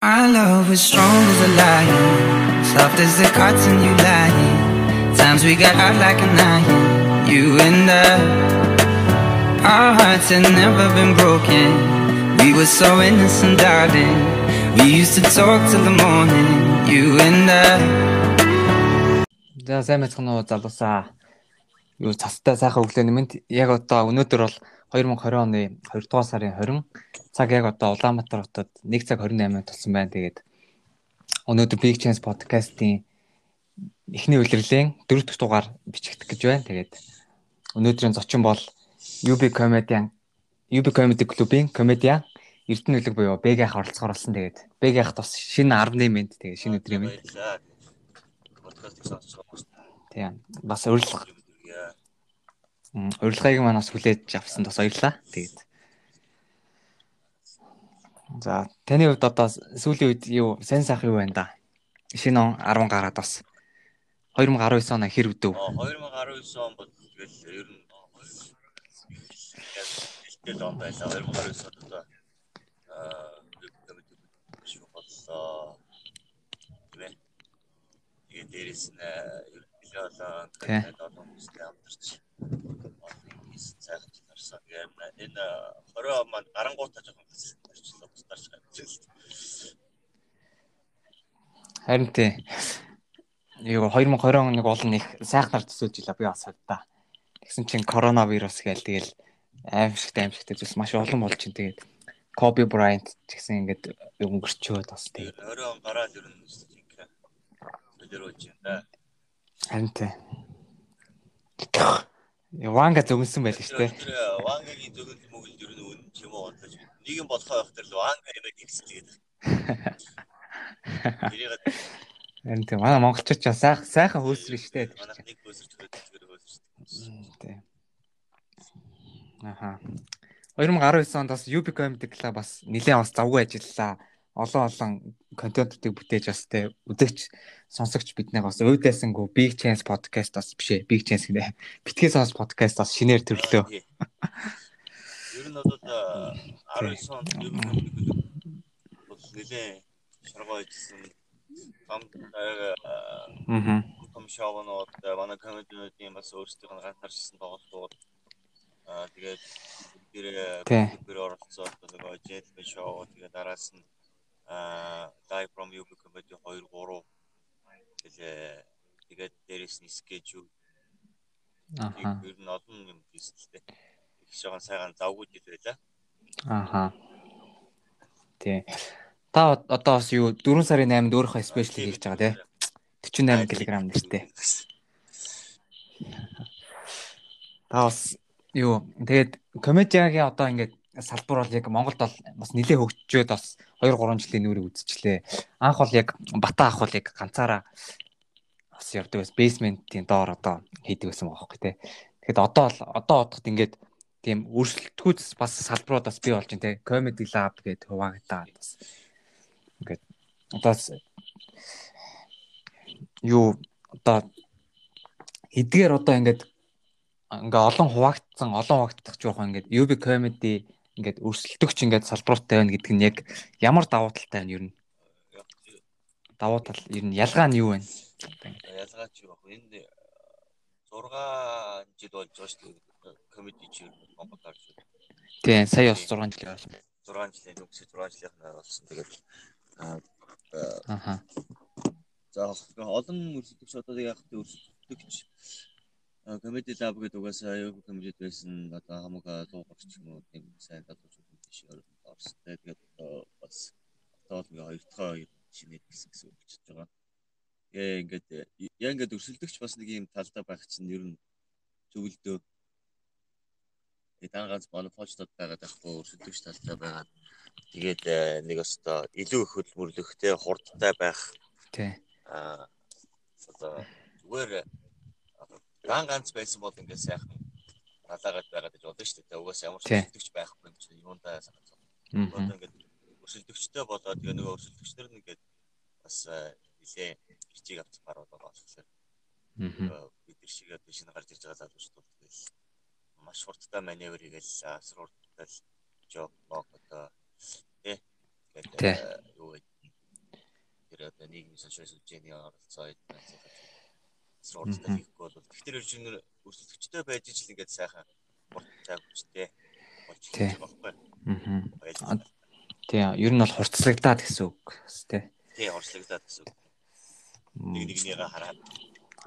Our love was strong as a lion, soft as the cotton you lying. Times we got hot like an iron, you and I. Our hearts had never been broken. We were so innocent, darling. We used to talk till the morning, you and I. За сайн байцгаана уу залуусаа. Юу цастай сайхан өглөөний мэнд яг одоо өнөөдөр бол 2020 оны 2 дугаар сарын 20 цаг яг одоо Улаанбаатар хотод 1 цаг 28-нд тулсан байна. Тэгээд өнөөдөр Big Chance podcast-ийн эхний үйлрэлийн 4 дахь дугаар бичигдэх гэж байна. Тэгээд өнөөдрийн зочин бол UB Comedian UB Comedy Club-ийн комедиан Эрдэнэ үлэг буюу Бэг ах оролцохоор болсон. Тэгээд Бэг ах бас шинэ 10-ны мэнд тэгээд шинэ өдрийн мэнд. подкастыг сонсож байгаа. Тийм. Бас урилга урилгыг манаас хүлээж авсан бас баярлаа. Тэгээд За таны хувьд одоо сүүлийн үед юу сайн сайхан юу байна да? Шинэ он 10 гараад бас 2019 он хэр өдөв? 2019 он бол тэгэл ер нь хэлтэл он байлаа. 2019 онд одоо аа шүү боллоо. Тэгвэ. Тэгээд дээрэс нь ер нь олон тэгээд олон хүмүүстэй хамтарч тарсан. Тэгээд энэ 20 он маань гарангуутаа жоохон тарчлаа. Тарч байгаа. Харин тий. Юу 2020 он нэг олон их сайхнаар төсөөлж илаа би бас хадаа. Тэгсэн чинь коронавирус гээл тэгэл аимшигт аимшигт зүйлс маш олон болж чинь тэгээд Коби Брайант гэсэн ингээд өнгөрчөөд бас тэгээд 20 он гараад ер нь жинхэнэ солируулж байна. харин тий. Ванга зөгнсөн байл шүү дээ. Вангагийн зөвгөл мөгөл ер нь ч юм уу бодож нэг юм болохоо байх тэр Ванга юм гэсэн тэгээд. Тэрийг Харин тий. Манай монголчууд ч сайхан сайхан хөөсрөн шүү дээ. манайх нэг хөөсөрч байдаг зүгээр хөөсөрч. Тий. Аха. 2019 онд бас UB Comedy Club бас нэлээд бас завгүй ажиллалаа. Олон олон контентуудыг бүтээж бас тий өдөгч сонсогч биднийг бас өвдөөсөнгөө Big Chance podcast бас биш ээ. Big Chance гэнэ. Битгий сонс podcast бас шинээр төрлөө. Ер нь бол 19 онд бол нэлээ шаргоо ижсэн гам Аа. том шоунууд манай комедиудын бас өөрсдийнх нь ганцаарчсан тоглолтууд аа тэгээд Тий. тэр оролцоод нөгөө Jet шоу тэгээд араас нь аа Live from UB comedy 2 3 тэгээд тэгээд дээрэс нь schedule Аха. ер нь олон юм дээ. Их шоухан сайхан завгүй жил байлаа. Аха. Тий. Та од- одоо бас юу 4 сарын 8-нд өөрийнхөө спешиал хийж байгаа тий. 48 кг нэртэй. Та бас юу тэгээд комедиагийн одоо ингээд салбар бол яг Монголд бол бас нэлээд хөгжөөд бас 2 3 жилийн нүрийг үзчихлээ. Анх бол яг Бата ах бол яг ганцаараа бас явдаг байсан. Бейсментийн доор одоо хийдэг байсан байгаа хөөхгүй тий. Тэгэхэд одоо л одоо одоход ингээд тийм өрсөлдөхүйц бас салбарууд бас бий болж байна тий. Comedy Lab гэдэг хуваагдаад бас ингээд одоо юу одоо эдгээр одоо ингээд ингээ олон хуваагдсан олон хуваагдах жоохон ингээд UB comedy ингээд өрсөлдөгч ингээд салбаруутай байна гэдэг нь яг ямар давуу талтай байна ер нь давуу тал ер нь ялгаа нь юу байна Ялгаач юу баг энд 6 жил болж байгаа шүү дээ. Комеди чи Монгол гарч ирсэн. тий сая бас 6 жил болсон 6 жилийн өнгөрсөн 6 жилийнх нь болсон. Тэгээд аа за олон өрсөлдөгч одоо яг өрсөлдөгч комеди лаб гэдэг угаасаа аюу комеди байсан одоо хамаг дуугарч ч юм уу тийм сайн дадууч биш орсон. Тэгээд одоо бас одоо л ингээ хоёр дахь шинэ гэсэн гэсэн үг болчихж байгаа. Тэгээ ингээд яг ингээд өрсөлдөгч бас нэг юм талдаа байх чинь ер нь зөвлөдөө Тэгээд дан ганц монополчдод байгаад байхгүй өрсөлдөгч талтай байгаад тэгээд э, нэг өстө илүү их хөдөлмөрлөхтэй хурдтай байх тий аа одоо зүгээр дан ганц байсан бол ингээд сайхан талаагаад байгаад гэж бодсон шүү дээ. Угаас ямар ч Тий. өрсөлдөгч байхгүй юм чи юундаа мгм. Одоо ингээд өрсөлдөгчтэй болоод тэгээ нөгөө өрсөлдөгчдөр нь ингээд бас э, нилээ бичиг авчих гарууд байгаа болохоор бид нар шиг одоо шинэ гарч ирж байгаа залуучууд тэгэл маш хурдтай маневр хийгээл жоб мог одоо. Тий. э, юу вэ? Учраас үжиний оролцоо сургалтад хийхгүй бол тэгэхээр иржинэр өрсөлдөгчтэй байж ижил ингээд сайхан урт цаг хүчтэй болж байгаа байхгүй. Аа. Тий, ер нь бол хурцлагдаад гэсэн үг тий. Тий, орчлогдоод гэсэн. үг. Нэг нэгнийгээ хараад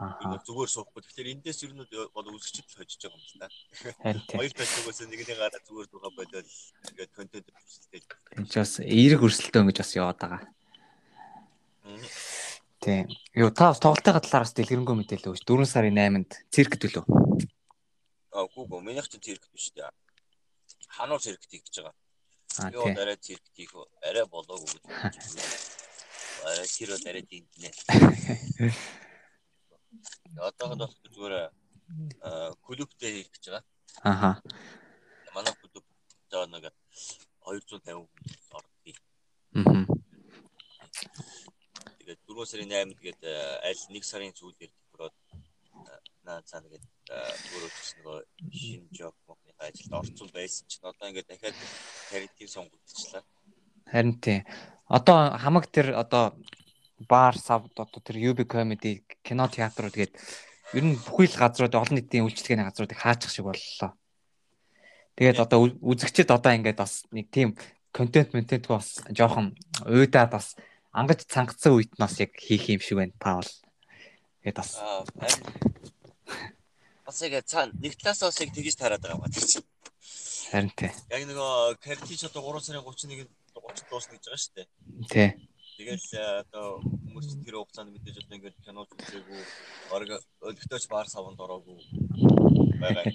Аа. зүгээр суухгүй. Тэгэхээр эндээс ер нь бол үзэгчд хожиж байгаа юм л тий. Хоёр талчгаас нэгнийгээ хараад зүгээр дугаа бодоод ингээд контент хүсэлтэй. Энд ч бас эерэг өрсөлдөөн гэж бас яваад байгаа. Тий. Юу та бас тоглолтын талаар бас дэлгэрэнгүй мэдээлэл өгч 4 сарын 8-нд цирк төлөө. Аа гүү гүү минийх чинь цирк биш дээ. Хануур цирк хийж байгаа. Аа Юу тий. арай цирк хийх арай болоогүй гэж. Арай тэр арай дийнэ. Одоохонд бол зүгээр аа клубтэй хийх гэж байгаа. Аха. Манай клуб нэг 250 хүн ордгийг. Мгм. Тэгээд 4 сарын 8-нд тэгээд э, аль нэг сарын сүүлээр төгрөөд наа цаа тэгээд зүгээр өчс нөгөө шинэ жоб мохны ажилд орцсон байсан чинь одоо ингээд дахиад карьерийг сонгогдчихлаа. Харин тий. Одоо хамаг тэр одоо бар сав одоо тэр UB comedy кино театрууд тэгээд ер нь бүхий л газрууд олон нийтийн үйлчлэгээний газруудыг хаачих шиг боллоо. Тэгээд одоо ү- үзэгчид одоо ингээд бас нэг тийм контент контент бас жоохон уйдаад бас ангаж цангацсан үед нь бас яг хийх юм шиг байна та бол. Тэгээд бас бас яг цаана нэг талаас бас яг тэгж тараад байгаа юм байна харин тий. Яг нөгөө карьерич одоо 3 сарын 31-нд 30 дуусна гэж байгаа шүү дээ. Тий. Тэгэл э, одоо хүмүүс тэр хугацаанд мэдээж одоо ингээд кино үзээгүй, орог өлегтөөч баар савнд ороогүй байгаа.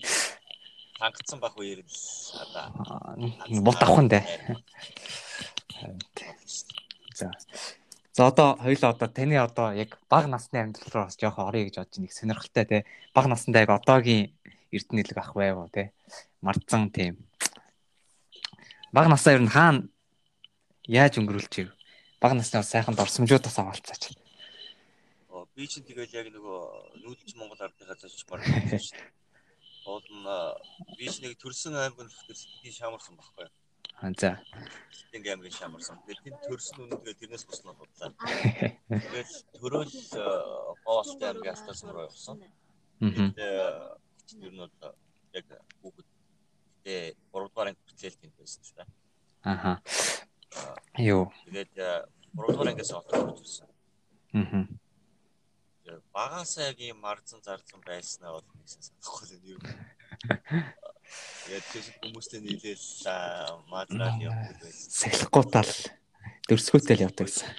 Хангацсан байх үеэр л одоо Аа, Бул давхан дээ. За. За одоо хоёлоо одоо таны одоо яг бага насны амьдрал руу бас жоохон орё гэж бодож нэг сонирхолтой те. Бага насндаа яг одоогийн эрдэнэлэг ах байв те. Мартсан тийм. Бага насаа ер нь хаана яаж өнгөрүүлж ив? Бага насны сайхан дорсомжуудаас авалцаач. Би чинь тэгэл яг нөгөө нүүдэлч Монгол ардынхаа нь а, би чинь нэг төрсөн аймаг нь би шамарсан байхгүй. Аа, За. Тэнг аймгийн шамарсан. Тэнд төрсөн үнэ тэгээд тэрнээс босноо бодлаа. Тэгээд төрөөл боос аймгийн алтасан руу явсан. Тэгээд ер нь бол яг хүүхэд тэгээ 3 дугаар анги хүртэл тэнд байсан шүү дээ. Аха. Юу. Тэгээд 3 дугаар ангиас ирсэн. Мгм. Тэгээд багасаа яг юм марцсан зарцсан байснаа бол нэгсэн санахгүй л юм. Тэгээд тэр хүмүүстэй нийлээл мадрал явдаг байсан. Сахилахгүй тал дөрсгөөтэй л явдаг гэсэн.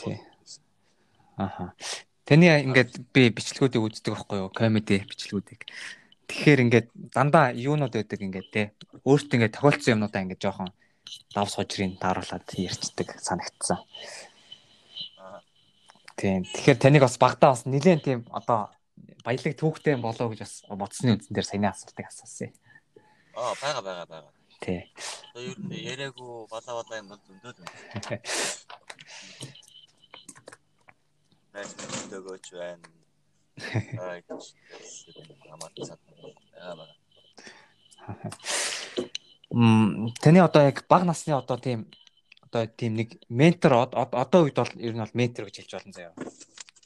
Тий. болсон. Аха. Таны ингээд би бичлэгүүдийг үздэг байхгүй юу? Комеди бичлэгүүдийг. Тэгэхээр ингээд дандаа юунууд байдаг ингээд те. Өөртөө ингээд тохиолдсон юмнуудаа ингээд жоохон давс хожрын тааруулаад ярьцдаг санагдсан. Тийм. Тэгэхээр таныг бас багтаа бас нэлээд тийм одоо баялаг түүхтэй болоо гэж бас бодсны үндсэн дээр саяны асуултыг асуусан. Аа бага бага бага. Тий. Одоо ер нь яриаггүй балаа балаа юм бол зөндөө л байна. Найс мэдтэйгөөч байна. Аа намайг цаад байгаа. Мм таны одоо яг бага насны одоо тийм одоо тийм нэг ментор од- од- одоо үед бол ер нь бол ментор гэж хэлж болно заяа.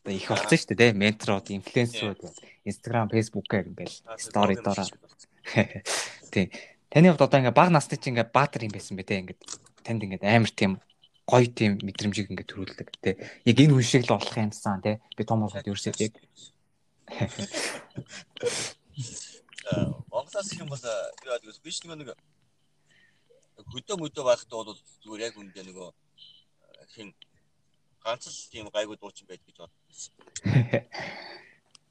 Одоо их болсон шүү дээ менторууд, инфлюенсерүүд Instagram, Facebook-аар ингээл стори дороо. биш үү? Тий. Таны хувьд одоо ингээ бага насны чинь ингээ баатар юм байсан бэ те ингээ танд ингээ амар тийм гоё тийм мэдрэмжийг ингээ төрүүлдэг те. Яг энэ хүн шиг л болох юмсан те. Би том болоод ерөөсөө яг Аа, Монголоос юм бол юу яадаг вэ? биш нэг нэг хөдөө мөдөө байхдаа бол зүгээр яг үндэ нөгөө э, хин ганц л тийм гайгүй дуучин байдаг гэж бодсон.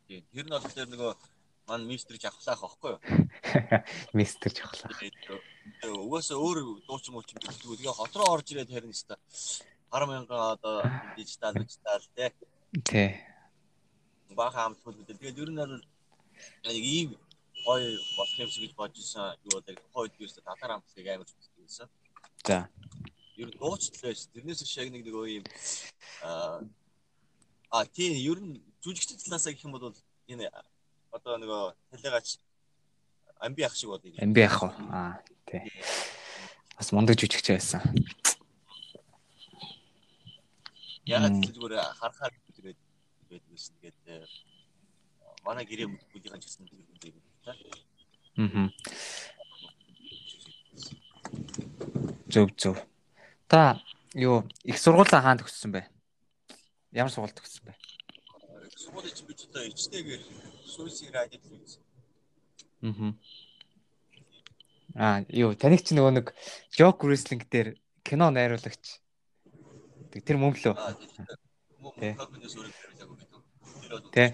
Тийм. Тэр нь бол тэр нөгөө мань мистерч авахлаах байхгүй юу? мистер. Тэгээ угаасаа өөр дуучин муучин бэлтгэв. Тэгээ хот руу орж ирээд харин өста 10 мянган одоо дижитал дижитал те Тий. баха амтгүй гэдэг. Тэгээд ер нь бол нэг ийм гоё болох юм шиг гэж бодож исэн. Юу гэдэг хойд юусэн татар амтлыг амар байсан. За. Ер нь дуучтал байсан. Тэрнээс шиг нэг нөгөө ийм аа а тийм ер нь жүжигч талаасаа гэх юм бол энэ одоо нөгөө талигач амби ах шиг бодъё. Амби ах уу? Аа тий. Бас мундаг жүжигч байсан. гэвэл зүгээр харахаар тэгээд байдаг байсан. Тэгээд э, манай гэрээ бүлийнхэн ч гэсэн тэр байдаг та. Аа. Зөв зөв. Та юу их сургуулаа хаанд төгссөн бэ? Ямар сургууль төгссөн бэ? Сургуулийн чинь би ч одоо ичнэгээр сүүсийн радиод үзсэн. Аа. Аа, юу, таныг чи нөгөө нэг Joke Wrestling дээр кино найруулагч. Тэр мөн лөө. Тэ.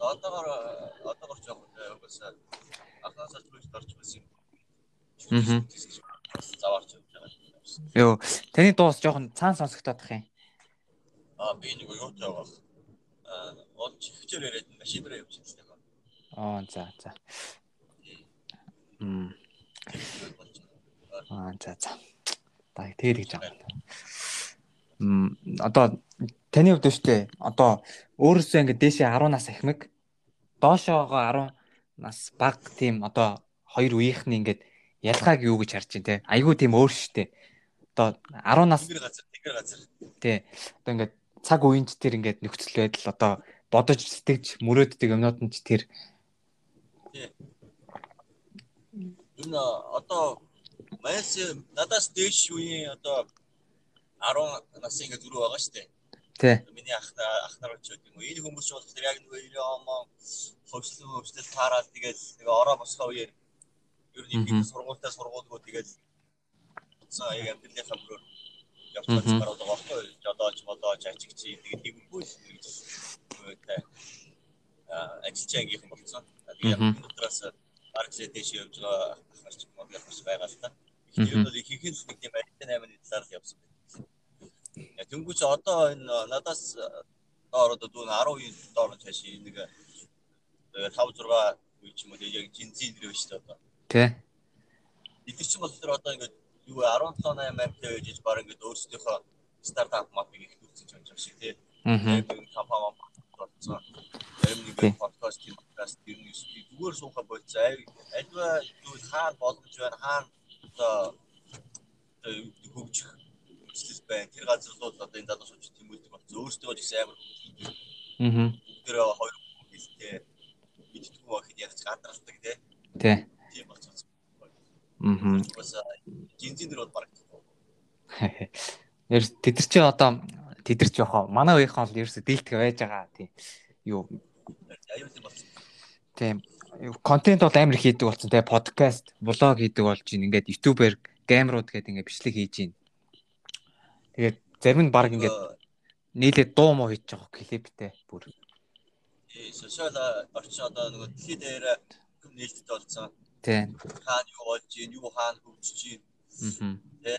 Одоогоор одоогоор ч яг угаасаа анхаасаа ч орж байсан юм. Мгм. Заваарч явж байгаа. Юу, таны дуус жоохон цаан сонсогдоод тах юм. Аа, би нэг юу таавах. Аа, он чихчээр яриад машинаар явж байсан. Аа, за, за. Мм. Аа, за, за. Та тэгээд гэж байгаа. Мм, одоо таны хувьд өштэй одоо өөрөөсөө ингэ дээшээ 10 нас ахмиг доошоогоо 10 нас баг тийм одоо хоёр үеийнхний ингээд ялгааг юу гэж харж байна те? Айгүй тийм өөр штэ одоо 10 нас Тэнгэр газар, тэнгэр газар. тий одоо ингээд цаг үеинч тэр ингээд нөхцөл байдал одоо бодож сэтгэж мөрөөддөг юмнууд нь ч тэр. Энэ одоо Майс надаас дээш үеийн одоо 10 насын ингээ зүрх байгаа шүү дээ. тий. Миний ах ах нар ч юм уу. Энэ хүмүүс болохоор яг нэг юм хөвслөө хөвслөл таараад тэгээд нэг ороо босгоо үеэр ер нь их сургуультай сургуулгуу тэгээд цаа яг амьдралынхаа мөрөөр явж Мгм. гараад байгаа юу? Жодооч модооч ажиг чи тэгээд гэж үүтэй ажиллаж ангийнхан болсон. Тэгээд удраас аргасээ дэш явж байгаа ах нар ч мод явж байгаа л та. Мгм. Ихэнх бол ихэнх л нэг юм 88-ны талаар л явсан байна. Тэнгүүч одоо энэ надаас доор одоо дүүн 10-ийн доор нь цааш нэг 5 6 үе ч юм уу яг жинзийн нэр биш одоо. Тий Эдгээр чинь бол тэр одоо ингээд юу 17 8 амтай байж баг ингээд өөрсдийнхөө стартап мапыг их үүсгэж байгаа юм шиг тий. аа компани болсон. Тий. нэг подкаст тийм подкаст ер нь зүгээр сууха болцоо. Альва юу хаана боломж байна хаана одоо юу хөгжих хүчлэл байна. Тэр газар руу одоо энэ залуучууд тэмүүлдэг болсон. Өөрсдөө ч гэсэн амар аа тэр хоёр хэлтэй мэдтгүй байхад яг ч гадралдаг тий. тий. Аа дээр бол баг. Ер тэд нар чи одоо тэд нар ч яхаа манай үеийнхэн бол ерөөсө дийлтгэж байж байгаа тийм юу? Тийм контент бол амар хийдэг болсон тийм подкаст блог хийдэг болж байна. Ингээд ютубер геймрууд гэдэг ингээд бичлэг хийж байна. Тэгээд зарим нь баг ингээд нийлээд дуу муу хийж байгаа клиптэй бүр. Э, сошиал орчин одоо нөгөө дэлхийд хүм нээлттэй болсон. Тийм Хаана юу болж гин, юу хаана хөгжиж гин аа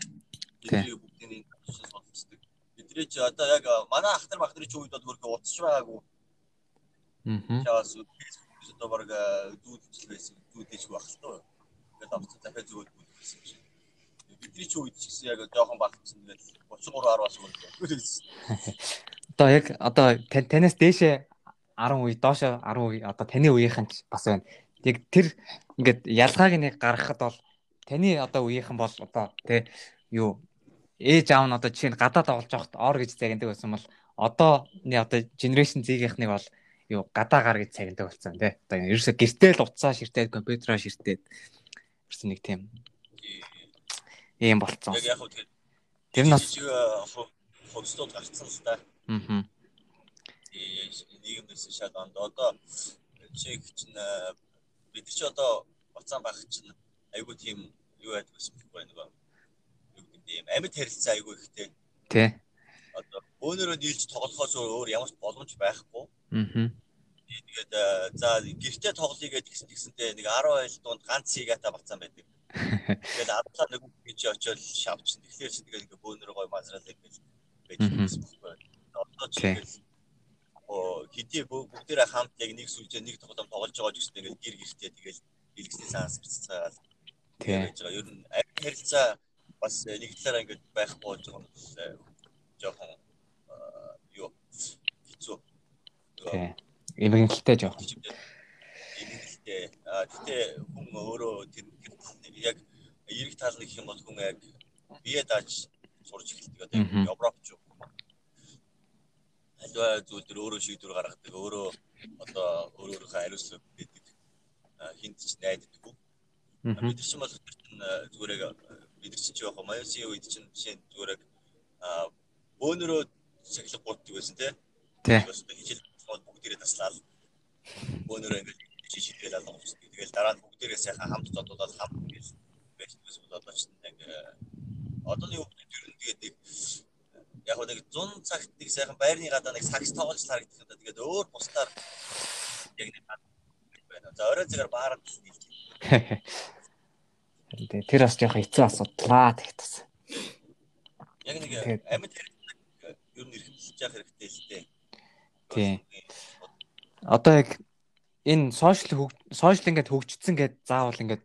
бидний бүгдийн шинж судалцдаг. Бидний ч одоо яг манай ах нар мах нарын ч үед бол хөргө утасч байгаагүй. аа Чаас фэйсбүүкээс одоо баг дүүдч байсан. Дүүдэж тоо. Тэгээд авцсан дахиад зүгээр дүүдсэн юм шиг. Бидний ч үед ч гэсэн яг жоохон багтсан. Тэгээд 33 10 бас үргэлж. одоо яг одоо танаас дээшээ 10 үе доошоо 10 үе одоо таны үеийнхэн ч бас байна яг тэр ингээд ялгааг нэг гаргахад бол таны одоо үеийнхэн бол одоо тий юу ээж аав нь одоо жишээ нь гадаад авалж явахад ор гэж загнадаг байсан бол одооны одоо генерашн зэгийнхнийг бол юу гадаа гар гэж цагнадаг болсон тий одоо ерөөсө гэртээ л уцаа ширтээд компьютероо ширтээд ерөөсө нэг тийм ийм болцсон тэр нас хөвстүүд гарцсан л та. аа нийгэмээс шалганд одоо чи чинь бид чи одоо буцаан байх чинь айгүй тийм юу гэсэн үг байна нөгөө юу гэдэг юм? Амьд харилцаа айгүй ихтэй. Тий одоо өөрөөрөө нийлж тоглохоос өөр ямар ч боломж байхгүй. Аа тэгээд э, за гэртээ тоглоё гэдэг гисэн гисэнтэй нэг 10 айл дунд ганц сигата бацаан байдаг. Тэгээд адлаа нэг гэж очиод шавчин тэгэхээр чи тэгээд ингээ бөөнөр гой мазрал гэж гэсэн үг байна. Одоо чи Тий. Хэдий бүгдээрээ хамт яг нэг сүлжээ нэг тоглоом тоглож байгаа гэсэн ингээд гэр гэртээ тэгээд илгэсний цаанаас биццаагаад тий байж байгаа. Ер нь амь харилцаа бас э, нэг талаараа ингээд байхгүй болж байгаа нь э, жоохон аа, юу хэцүү. тий эмгэнэлтэй жоох Эмгэлтэй. Аа гэтээ хүн өөрөө тэр яг эрэг тал нэг юм бол хүн яг бие дааж сурж эхэлдэг. Одоо Европ ч альва зүйл төр өөрөө шийдвэр гаргадаг, өөрөө одоо өөр өөрийнхөө хариуцлага өгдөг. Хинт ч найддаггүй. Бид чинь бол зүгээр яг бид чинь яг Майосын үед чинь жишээ зүгээр яг өөнөрөө цэглэг гутдаг байсан тий. Тий. Хичээл бүгдээрээ таслаад өөнөрөө ингээд шиширгээл алга болчихсон. Тэгэл дараа нь бүгдээрээ сайхан хамт зодуулаад хамт гэж байсан бол одоо ч нэг одоо юу гэдэг юм тэгээд яг нэг 100 цагт нэг сайхан байрны гадаа нэг сакс тоглож харагдах гэдэг. Тэгээд өөр бусдаар яг нэг байна. За орой зэрэг баард Тэгээ тэр бас жоохон хэцүү асуудлаа тэгт бас. Яг нэг амьд ер нь эрхэмлэж явах хэрэгтэй л дээ. Тий. Одоо яг энэ сошиал сошиал ингээд хөгжсөн гэд заавал ингээд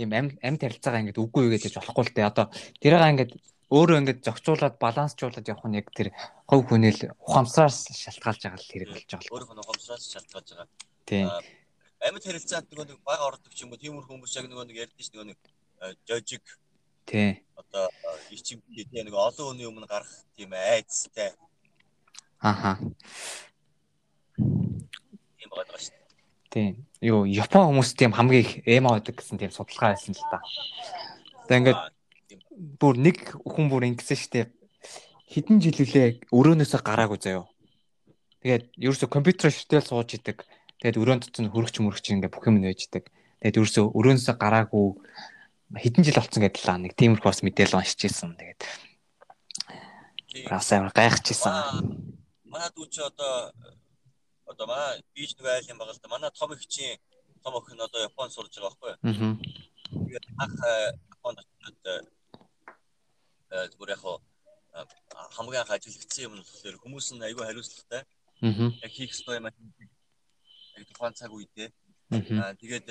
ийм ам амьд харилцаагаа ингээд үгүй юу гэж болохгүй л дээ. Одоо тэрийг ингээд өөрөө ингээд зохицуулаад балансжуулаад явах нь яг тэр хов хүнэл ухамсараас шалтгаалж байгаа л хэрэг болж байгаа. Өөрөө ухамсараас шалтгаалж байгаа. Тийм. Амьд харилцаанд нөгөө нэг баг ордог ч юм уу тиймэрхүү хүмүүс яг нөгөө нэг ярьдэн ш нөгөө нэг жожиг тий. Одоо ичим тий нэг олон хүний өмнө гарах тийм айцтай. Аха. Тийм байгаа ш. Тийм. Юу Япон хүмүүс тийм хамгийн их эмо байдаг гэсэн тийм судалгаа байсан л да. Тэгээ ингээд бүр нэг хүн бүр ингэсэн штеп хэдэн жил үлээ өрөөнөөсөө гараагүй заяо. Тэгээд ерөөсө компьютер ширтэл сууж идэг. Тэгээд өрөөнд чинь хөргөч мөргөч ингээ бүх юм нээждэг. Тэгээд ерөөсө өрөөнөөсөө гараагүй хэдэн жил болсон гэдэл лаа нэг тиймэрхүү бас мэдээлэл уншиж ирсэн. Тэгээд бас амар гайхчихсан. Манай дүү чи одоо одоо маа бич нэг айл юм байгаа л да. Манай том их чинь том охин одоо Японд сурж байгаа байхгүй юу? Аа. Тэгээд ах Японд очиод зүгээр яг хамгийн анх ажиллагдсан юм нь болохоор хүмүүс нь айгүй хариуцлагатай. Аа. Яг хийх ёстой юм яг тухайн цаг үедээ. Аа тэгээд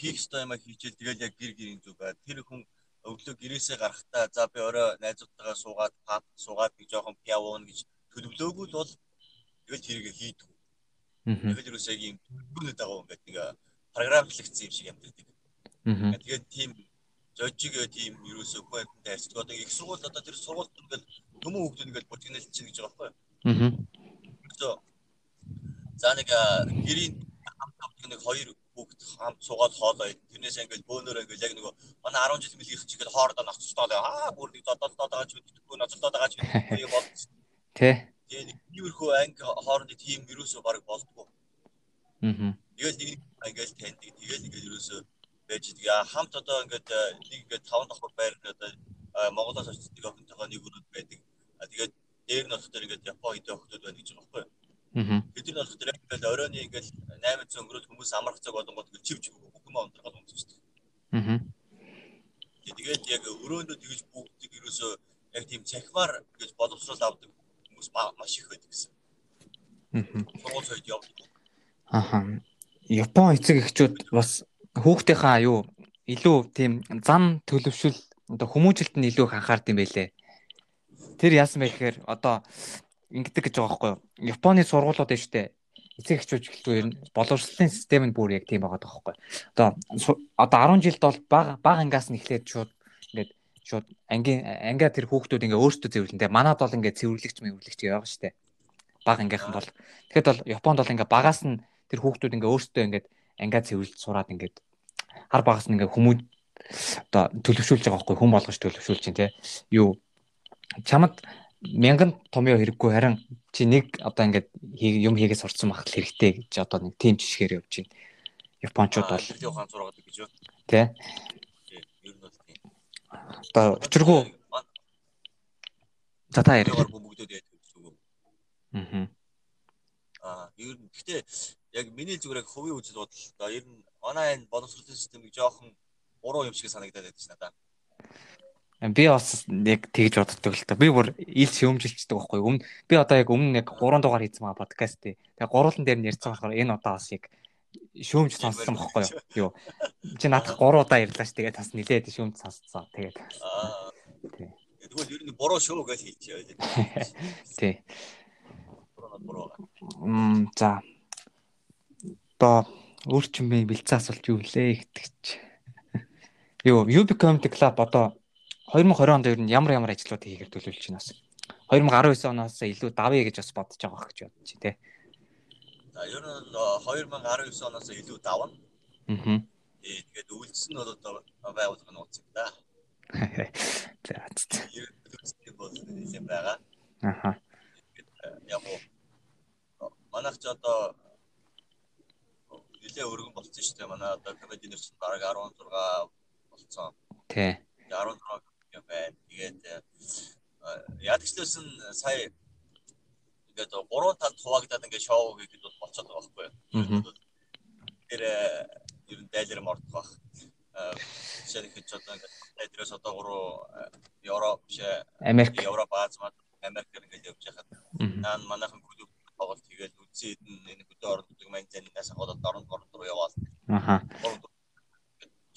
хийх ёстой юм хийчихэл тэгэл яг гэр гэрийн зүг. Тэр хүн өглөө гэрээсээ гарахдаа за би орой найзуудтайгаа суугаад паб суугаад би жоохон пиавон гэж төлөвлөөгүй бол тэгэл тэрийг хийдэг. Тэгэл юус яг юм гүнэд байгаа юм гэдэг нэг програмчлагдсан юм шиг амьддаг. Тэгээд тийм зожиг тийм ерөөсөө хүүхэдтэй харьцдаг. Одоо их сургууль одоо тэр сургуульд ингээл төмөн хүүхдүүд ингээл бүтгнэл чинь гэж байгаа байхгүй? Аа. За нэг гэрийн хамт авдаг нэг хоёр хүүхд хамт суугаад хоолоо тэрнээс ингээл бөөнөрөө ингээл яг нөгөө манай 10 жил мэлгийх чинь ингээл хоорондоо ногцолтоо аа бүр нэг додолдоод байгаа ч үтгэхгүй ноцолтоод байгаа ч үтгэхгүй юм бол Тэ. Тэгээ нэг иймэрхүү анги хоорондын тим ерөөсөө баг болдгоо. Аа. Тэгэл нэг ингээл таньдаг. Тэгэл ингээл ерөөсөө байж идэг. Хамт одоо ингээд нэг ингээд таван давхар байр одоо Монголоос очдог охинтойгоо нэг өрөөд байдаг. Тэгээд дээр нь болохоор ингээд Япон хэдэн охтууд байна гэж байгаа байхгүй юу? Аа. Тэдний болохоор ингээд оройны ингээд 800 өнгөрөөд хүмүүс амрах цаг болонгод ингээд чивч бүх юм онцгоод өмсөж дээ. Аа. Тэгээд яг өрөөндөө тэгж бүгдийг ерөөсөө яг тийм цахимаар гэж боловсрол авдаг хүмүүс маш их байдаг гэсэн. Аа. Сургууль сойд явдаг. Аха. Япон эцэг эхчүүд бас хүүхдийнхаа юу илүү тийм зам төлөвшөл одоо хүмүүжилт нь илүү их анхаард юм байлээ. Тэр яасан бэ гэхээр одоо ингэдэг гэж байгаа байхгүй юу? Японы сургуулиуд нь штэ эцэг эхчүүд гэлтгүй боловсролын систем нь бүр яг тийм байгаа байхгүй юу? Одоо одоо 10 жилд бол баг баг ангаас нь эхлээд шууд ингээд шууд ангийн ангиа тэр хүүхдүүд ингээ өөрсдөө цэвэрлэн. Тэгээ манад бол ингээ цэвэрлэгч мэвэрлэгч яваа штэ. Баг ангийнхан бол тэгэхэд бол Японд бол ингээ багаас нь тэр хүүхдүүд ингээ өөрсдөө ингээ ангиа цэвэрлж сураад ингээд хар багаас нь ингээ хүмүүд одоо төлөвшүүлж байгаа байхгүй хүн болгож төлөвшүүлж чинь те юу чамд мянган томьёо хэрэггүй харин чи нэг одоо ингээд юм хийгээ сурцсан мах хэрэгтэй гэж одоо нэг тийм жишгээр явж байна. Япончууд бол ухаан зургаад гэж юу? Тэ. Ер нь бол тийм. Одоо учиргүй за та ярь. бүгдөө яадаг гэсэн үг. Аа. Аа, ер нь гэхдээ яг миний зүгээр яг хувийн үзэл бодол одоо ер нь манай энэ боловсролын системийг жоохон буруу юм шиг санагдаад байдаг ш надаа. Би бас яг тэгж боддог л та. Би бүр ил шөөмжилчдэг байхгүй. Өмнө би одоо яг өмнө яг 3 дугаар хийсэн байгаа подкаст тий. Тэгээ гуруулан дээр нь ярьсан болохоор энэ удаа бас яг шөөмж сонссон байхгүй юу. Чи надад 3 удаа ярьлаа ш. Тэгээд бас нилээд шөөмж сонсцсон. Тэгээд. Аа. Тий. Тэгвэл ер нь буруу шөө гэж хэлчихээ. Тий. Буруу. Мм за. Одоо өөрчмөө бэлцээ асуулт юу лээ итгэж. Юу UB Comedy Club одоо 2020 онд ер нь ямар ямар ажлууд хийхээр төлөвлөж байна бас. 2019 оноос илүү давъя гэж бас бодож байгаа гэж бодож байна тий. За ер нь 2019 оноос илүү давна. Аа. Тэгээд үйлдэл нь бол одоо байгуулга нь ууцсан да. За. Үйлдэл бол нэлээд байгаа. Аха. Яг уу манайх ч одоо нэлээд өргөн болсон шүү дээ. Манай одоо комеди нэр чинь бараг 16 болсон. Тий. 16 юм байна. Тэгээд ядагчлсан сая ингээд 3 тал хуваагдаад ингээд шоу хийхэд бол болчиход байгаа байхгүй юу. Тэр ер нь дайлэр мордох бах. Жишээ нь хэд ч одоо ингээд дайдрээс одоо гурав Европ биш Америк Европ Аз Америк ингээд явж байхад наа манайхан клуб тоглолт хийгээл үдсээд энэ хөдөө орнуудыг маань зэнээс хаваад орон орон руу яваад. Аха.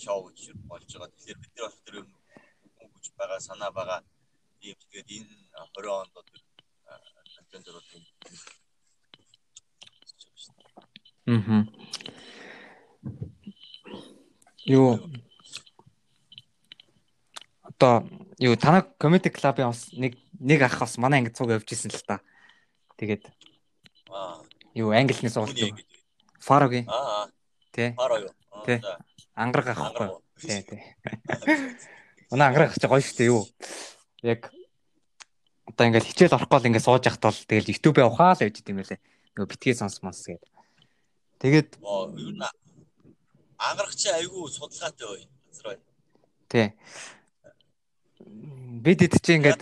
Шоу гэж болж байгаа. Тэгэхээр бид нар бол тэр юм хүч байгаа санаа байгаа. Ийм тэгээд энэ 20 онд тэр контент руу тийм. Мм. Юу одоо юу танай комеди клубын бас нэг нэг ах бас манай ангид цуг явж исэн л та. Тэгээд Аа. юу англиний сургалт. Фарогийн. Аа. Тэ. Фаро юу. Тэ. Ангараг ахгүй. Тий, тий. Манай ангараг ах чи гоё штэ юу. Яг одоо ингээл хичээл орохгүй л ингээд сууж яхад бол тэгэл YouTube явахаа л явж идэм байлээ. Нөгөө битгий сонс монс гээд. Тэгээд юу н ангарах чи айгүй судалгаатай бай. Тий. Бид хэд чи ингээд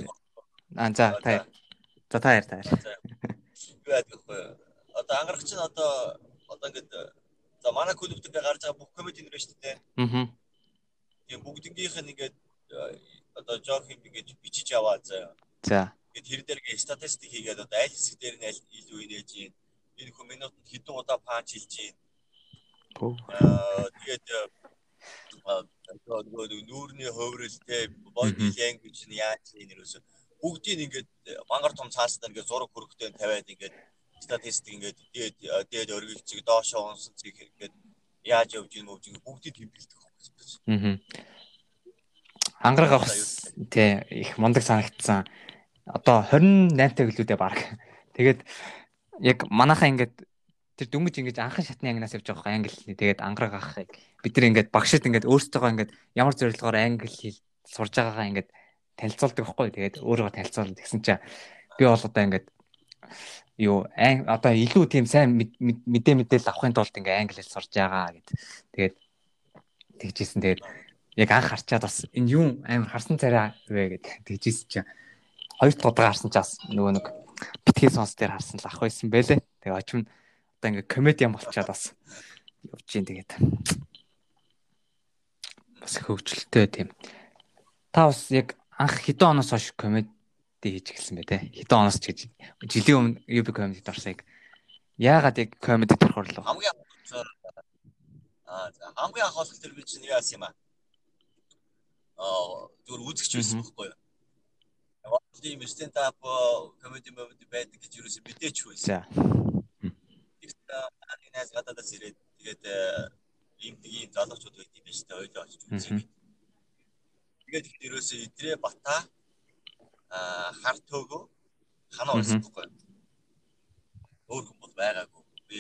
аа за та. За та яар та яар. Юу яадаг вэ? Одоо ангарах чинь одоо одоо ингээд за манай клубт дээр гарч байгаа бүх комеди нэр шүү дээ. Аа. Тийм бүгднгийнх нь ингээд одоо жок юм ингээд бичиж аваа заа. За. Тэгээд тэр дээр ингээд статистик хийгээд одоо аль хэсэг дээр нь аль илүү инээж юм. Энэ хүн минутанд хэдэн удаа панч хэлж юм. Аа тэгээд нөгөө нүүрний хөврөлтэй body language нь яаж юм нэрөөсө бүгдийг ингээд мангар том цаастай ингээд зураг хөрөгтэй тавиад ингээд статистик ингээд дээд дээд өргөлцөг доошоо унсан цэг ингээд яаж явж ийм өвж ингээд бүгдийг тэмдэглэдэг Аа. Ангараг авах тий их мундаг санагдсан. Одоо 28 та гэлүүдээ баг. Тэгээд яг манайхаа ингээд тэр дөнгөж ингэж анхан шатны ангинаас явж байгаа англи. Тэгээд ангараг авахыг бид нар ингээд багшид ингээд өөрсдөө ингээд ямар зорилгоор англи хэл сурж байгаагаа ингээд танилцуулдаг байхгүй. Тэгээд өөрөө танилцуулна гэсэн чинь би бол одоо ингээд юу одоо илүү тийм сайн мэдээ мэдээлэл авахын тулд ингээ англи хэл сурж байгаа гэд. Тэгээд тэгжсэн. Тэгээд яг анх харчаад бас энэ юу амар харсан царай вэ гэд тэгжсэн чинь хоёр дахь удаа харсан ч бас нөгөө нэг битгий сонс дээр харсан л ах байсан байлээ. Тэгээ очим одоо ингээ комедиан болчаад бас явж гин тэгээд бас хөвгчлөлтэй тийм. Та бас яг анх хэдэн оноос хойш комеди хийж эхэлсэн бэ те? Хэдэн оноос ч гэж жилийн өмнө UB комедид орсыг яагаад яг комедид орох орлоо? Хамгийн аа хамгийн анх олох тэр би чинь яасан юм аа? Аа зүгээр үзэгч байсан байхгүй юу? Тийм стенд ап комеди комеди байдаг гэж юу ч мэдээч байсан. Тэгээд анаас гадаадас ирээд тэгээд ийм тийм залуучууд байд юм шүү дээ ойлоо очиж үзье. Тэгээд их ерөөсөө идрээ бата а хар төөгөө ханаа юу? Өөр хүн бол байгаагүй. Би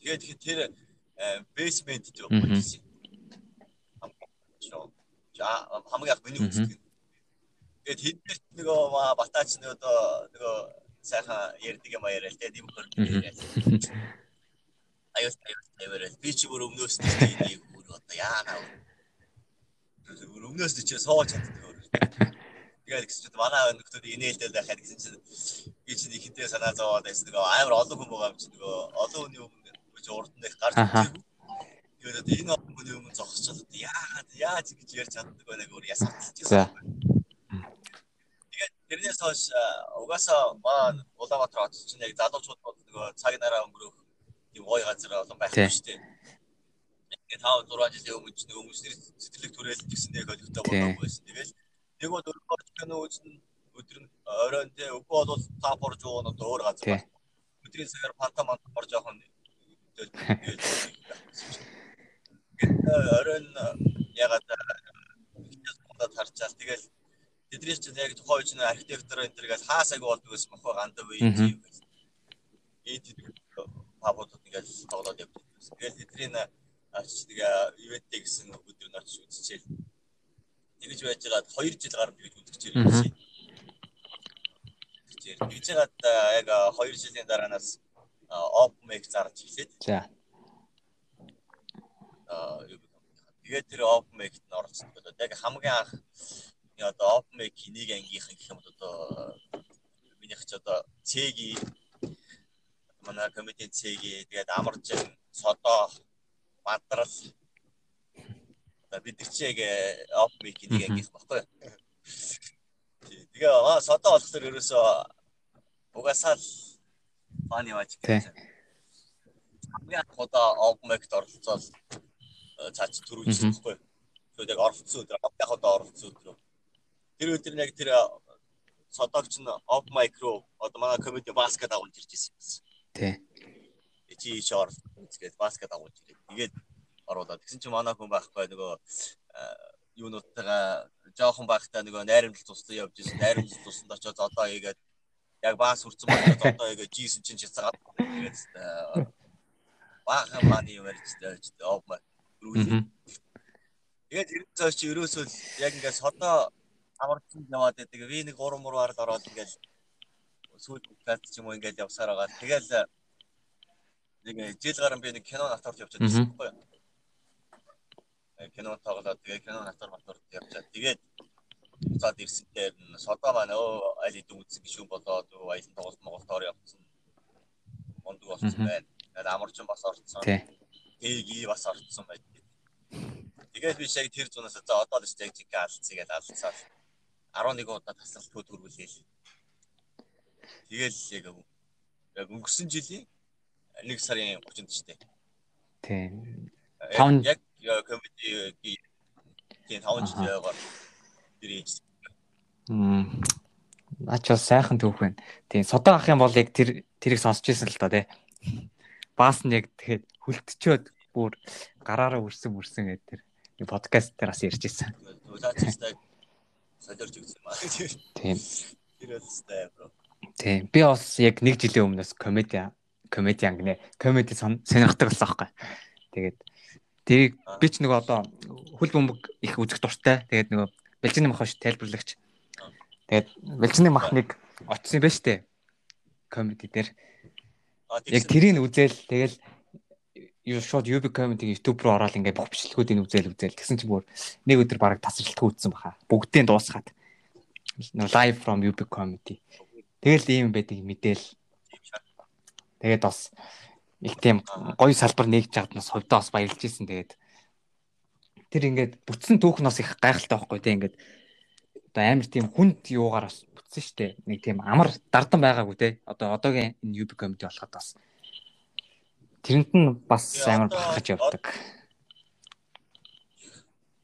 тэгээд тэр бейсмент дээр болсон. хамгийн анх миний үздэг. Тэгээд хэднэрт нөгөө батаач нөгөө нөгөө сайхан ярьдаг юм яриа л тийм хөр аюус тавиараа би чи бүр өмнөөс тийм бүр одоо яана. Бүр өмнөөс чи сууж чаддаг өөр. Тэгээд гэсэн чинь манай нөхдүүд инээлдэл байхад гэсэн чинь би чи ихэнтэй санаа зовоод байсан нөгөө амар олон хүн байгаа юм чи нөгөө олон хүний өмнө урд нь гарч ирсэн. Тэгээд энэ хүний өмнө зогсчиход яагаад яаж гэж ярьж чаддаг байна гөр ясагдчихсан. Тэрнээс хойш угаасаа маань Улаанбаатар хот чинь яг залуучууд бол нөгөө цаг нараа өнгөрөх тийм гоё газар олон байх юм шүү дээ. Тэгээд 5 6 жилийн өмнө ч нөгөө хүмүүсийн сэтгэлэг түрээлж гисэн нэг олигтой болдог байсан. Тэгээд нэг бол өөр кино үзэн өдөр нь оройн тэ үгүй бол та борж уу нь өөр газар байна. Өдрийн цагаар фанта мант борж явах нь оройн ягаад худад харчаал тэгэл тэдний чинь яг тухайн үеийн архитектор энэ төргээс хаасаг болдог гэсэн мохоо гандав үе гэж. Ийм пабуудад ингээд тоглоод явдаг. Тэгэл тэдний ачиж тэгээ ивэнтэ гэсэн өдөр нь очиж үзчихээл. Тэгэж байж байгаад 2 жил гарсан тэгэж үзэж ирсэн. Тэгж яагаад яг 2 жилийн дараанаас OpenMake зарж эхлээд. За. Аа тэгээд тэр OpenMake-д нь оролцсон. Яг хамгийн анх одоо OpenMake нэг ангийнхан гэх юм бол одоо минийх ч одоо C-гийн манай комитет C-гийн тэгээд амаржин содоо бадрал одоо бид нар чи яг OpenMake нэг ангийнх баггүй. Тэгээ аа содоо болохоор ерөөсөө угаасаа л фаны вач гэсэн. Хамгийн анх удаа OpenMake-д оролцоод цаач төрүүлсэн баггүй. Тэгээд яг оролцсон өдөр яг удаа оролцсон өдөр тэр өдөр яг тэр содогч нь оф майкро одоо манай комеди баскет агуулж ирж ирсэн юм. Тий. Чи шор үзгээд баскет агуулж ирээд тэгээд оруулаад тэгсэн чинь манай хүн байхгүй нөгөө юунуудтайгаа жоохон байхдаа нөгөө найрамдал туслан явж ирсэн найрамдал тусланд очоод одоо хийгээд яг баас хүрцэн байна одоо хийгээд жийсэн чинь чацаад тэгээд баахан маны юм ярьж тааж оф майк. Тэгээд тэр цааш чи ерөөсөө яг ингээд содоо амарсан яваад байдаг. Ви нэг 3 мураар л ороод ингээл сүйд каст ч юм уу ингээл явсаар байгаа. Тэгэл нэг жил гарan би нэг кино натарч явчихад байсан байхгүй юу? Кино тоглоод тэгээ кино натар матурд явчаад тэгээд буцаад ирсэн дээр содоо маань өө аль хэдэн үзсэн гişүүн болоод аян тоглолт Монголд явсан. Мондг болсон байна. Тэгээд амарчин бас орцсон. Тэги бас орцсон байт. Тэгээд би яг тэр зунаас за одоо л яг жиг алдцгаа гэж алдцаа 11 удаа тасралтгүй төрүүлээл. Тэгэл яг яг өнгөрсөн жилийн 1 сарын 30-нд ч тийм. Тийм. Яг комеди тийм таван жил яваа. Тэр ээж. Мм. Наач бас сайхан түүх байна. Тийм содоо ах юм бол яг тэр тэрийг сонсч ирсэн л та тий. Баас нь яг тэгэхэд хүлтчөөд бүр гараараа үрсэн үрсэн гэдэг тэр подкаст дээр бас ярьж ирсэн. Заач солиорч өгсөн маа. Тийм. Тэр өстэй бро. Тийм. Би бас яг нэг жилийн өмнөөс комеди комедиан гинэ. Комеди сонирхдаг болсон аахгүй. Тэгээд тэрийг би ч нөгөө одоо хүл бөмбөг их үзэх дуртай. Тэгээд нөгөө бэлжний мах ш тайлбарлагч. Тэгээд бэлжний махныг очсон юм ба штэ. Комеди дээр. Яг тэрийг үзэл тэгэл шууд UB comedy YouTube руу ороод ингээд бүх бичлэгүүдийг үзэл үзэл тэгсэн чинь бүр нэг өдөр бараг тасралтгүй үзсэн баха. Бүгдийг дуусгаад. Live from UB comedy. Тэгэл ийм байдаг мэдээл. Тэгээд бас их тийм гоё салбар нэгж чад нас хувьдаа бас баярлж исэн тэгээд тэр ингээд бүтсэн түүх нас их гайхалтай байхгүй тийм ингээд одоо амар тийм хүнд юугаар бас бүтсэн штэ нэг тийм амар дардан байгаагүй те одоо одоогийн энэ UB comedy болоход бас Тэрэнд нь бас амар бахаж явдаг.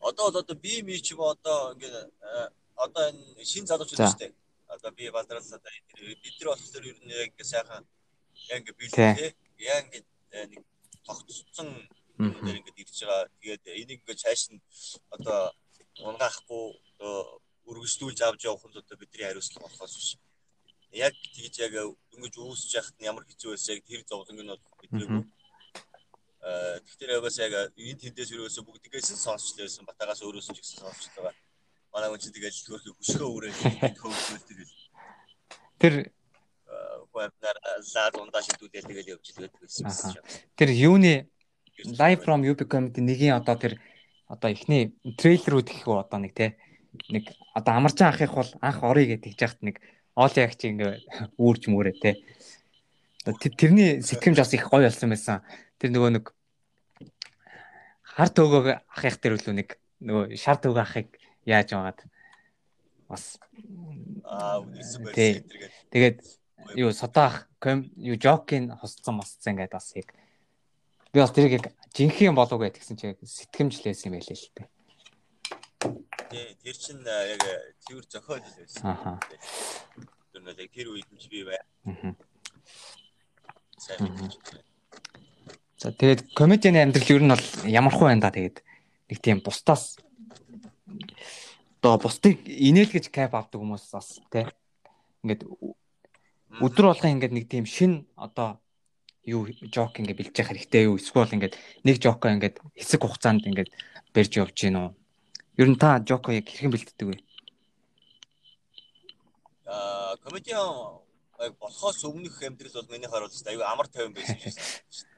Одоо одоо би ми ч юм одоо ингээд э, одоо энэ шин залуучууд шүү дээ. Одоо би балдрал одоо бид нар болохоор ер нь яг ингээд сайхан яг ингээд бэлтээ. Яг ингээд э, нэг тогтцсон дээр ингээд ирж байгаа. Тэгээд энийг ингээд цааш нь одоо унгаахгүй өргөжлүүлж авч явах нь одоо бидний хариуцлага болохоос биш яг тэгж яг дөнгөж үүсэж яхад нь ямар хэцүү байсан яг тэр зовлонг нь биднээгүй. Аа тэгэхээр ягаас яг энэ тэндээс өрөөсө бүгдгээс нь сонсч лээсэн батагаас өөрөөс нь ч гэсэн сонсч байгаа. Манай хүн чинь тэгэл хөрхи хөшгөө үрээд хөөхөл тэгэл. Тэр вебнар лаад ундаа шидүүлэл тэгэл явж идэг байсан. Тэр юуны live from UB comedy нэгийн одоо тэр одоо эхний трейлерүүд гэх үү одоо нэг те нэг одоо амарчаан ахих бол анх орё гэж тэгж яхад нэг Оли яг чи ингээ үүрж мөрөө те. Тэрний сэтгэмж бас их гоё болсон байсан. Тэр нөгөө нэг харт өгөөг ахих тэр үлээ нэг нөгөө шарт өгөө ахыг яаж байгаад бас аа тэгээд юу сотаах юу жокийн хосцсон мосцсон ингээд бас яг би бас тэрийг яг жинхэнэ болов гэж тэгсэн чи сэтгэмжлээс юм байлээ л дээ. Тий, тэр чин яг цэвэр зохиол л байсан. Ахаа. Тэр нэг тэр үед ч би бай. Сайн мэдээж. За тэгээд комедианы амьдрал ер нь бол ямархуу байна да тэгээд нэг тийм бусдаас одоо бусдыг инээлгэж кап авдаг хүмүүс бас тий. Ингээд өдөр болгон ингээд нэг тийм шин одоо юу жок ингээд бэлж явах хэрэгтэй юу эсвэл ингээд нэг жоко ингээд хэсэг хугацаанд ингээд барьж явж гин үү? Ер нь та жоко яг хэрхэн бэлддэг вэ? Аа, комедиан болохоос өмнөх амьдрал бол миний харуулж аюу амар тайван байсан шүү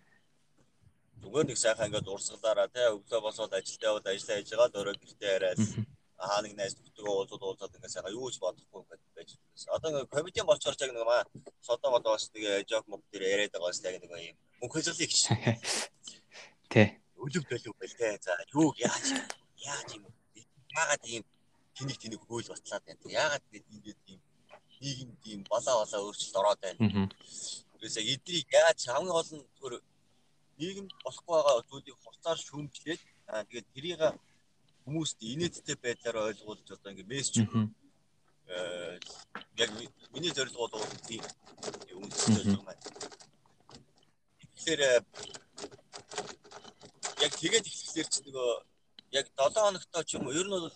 Зүгээр нэг сайхан ингээд урсгалаараа тий өглөө босоод ажилдаа яваад ажиллаа хийж байгаа дөрөв гэртээ яриад хаа нэг найз нөхдөдөө уулзаад уулзаад ингээд сайхан юу ч бодохгүй ингээд байж байсан. Одоо ингээд комедиан болчоор яг нэг маа содоо модоос нэг жок мод дээр яриад байгаа бас яг нэг юм мөнхөжлөе гэж. Тий. Өлөв төлөв байл тий. За юу яаж яаж юм яагаад ийм тэнийг тэнийг хөөл батлаад байна. Яагаад ингэж ийм нийгэмд ийм балаа балаа өөрчлөлт ороод байна. Тэрээс яг эднийг яаж хамгийн гол нь зөвхөн нийгэм болохгүй байгаа зүйлийг хуцаар шүүмжлээд тэгээд тэрийг хүмүүст инээдтэй байдлаар ойлгуулж одоо ингээ мессеж э яг миний зорилго бол тийм үнэтэй зорилго маань. Тэгэхээр э, яг тэгээд эхлэхээр ч нөгөө яг 7 хоногтой ч юм уу ер нь бол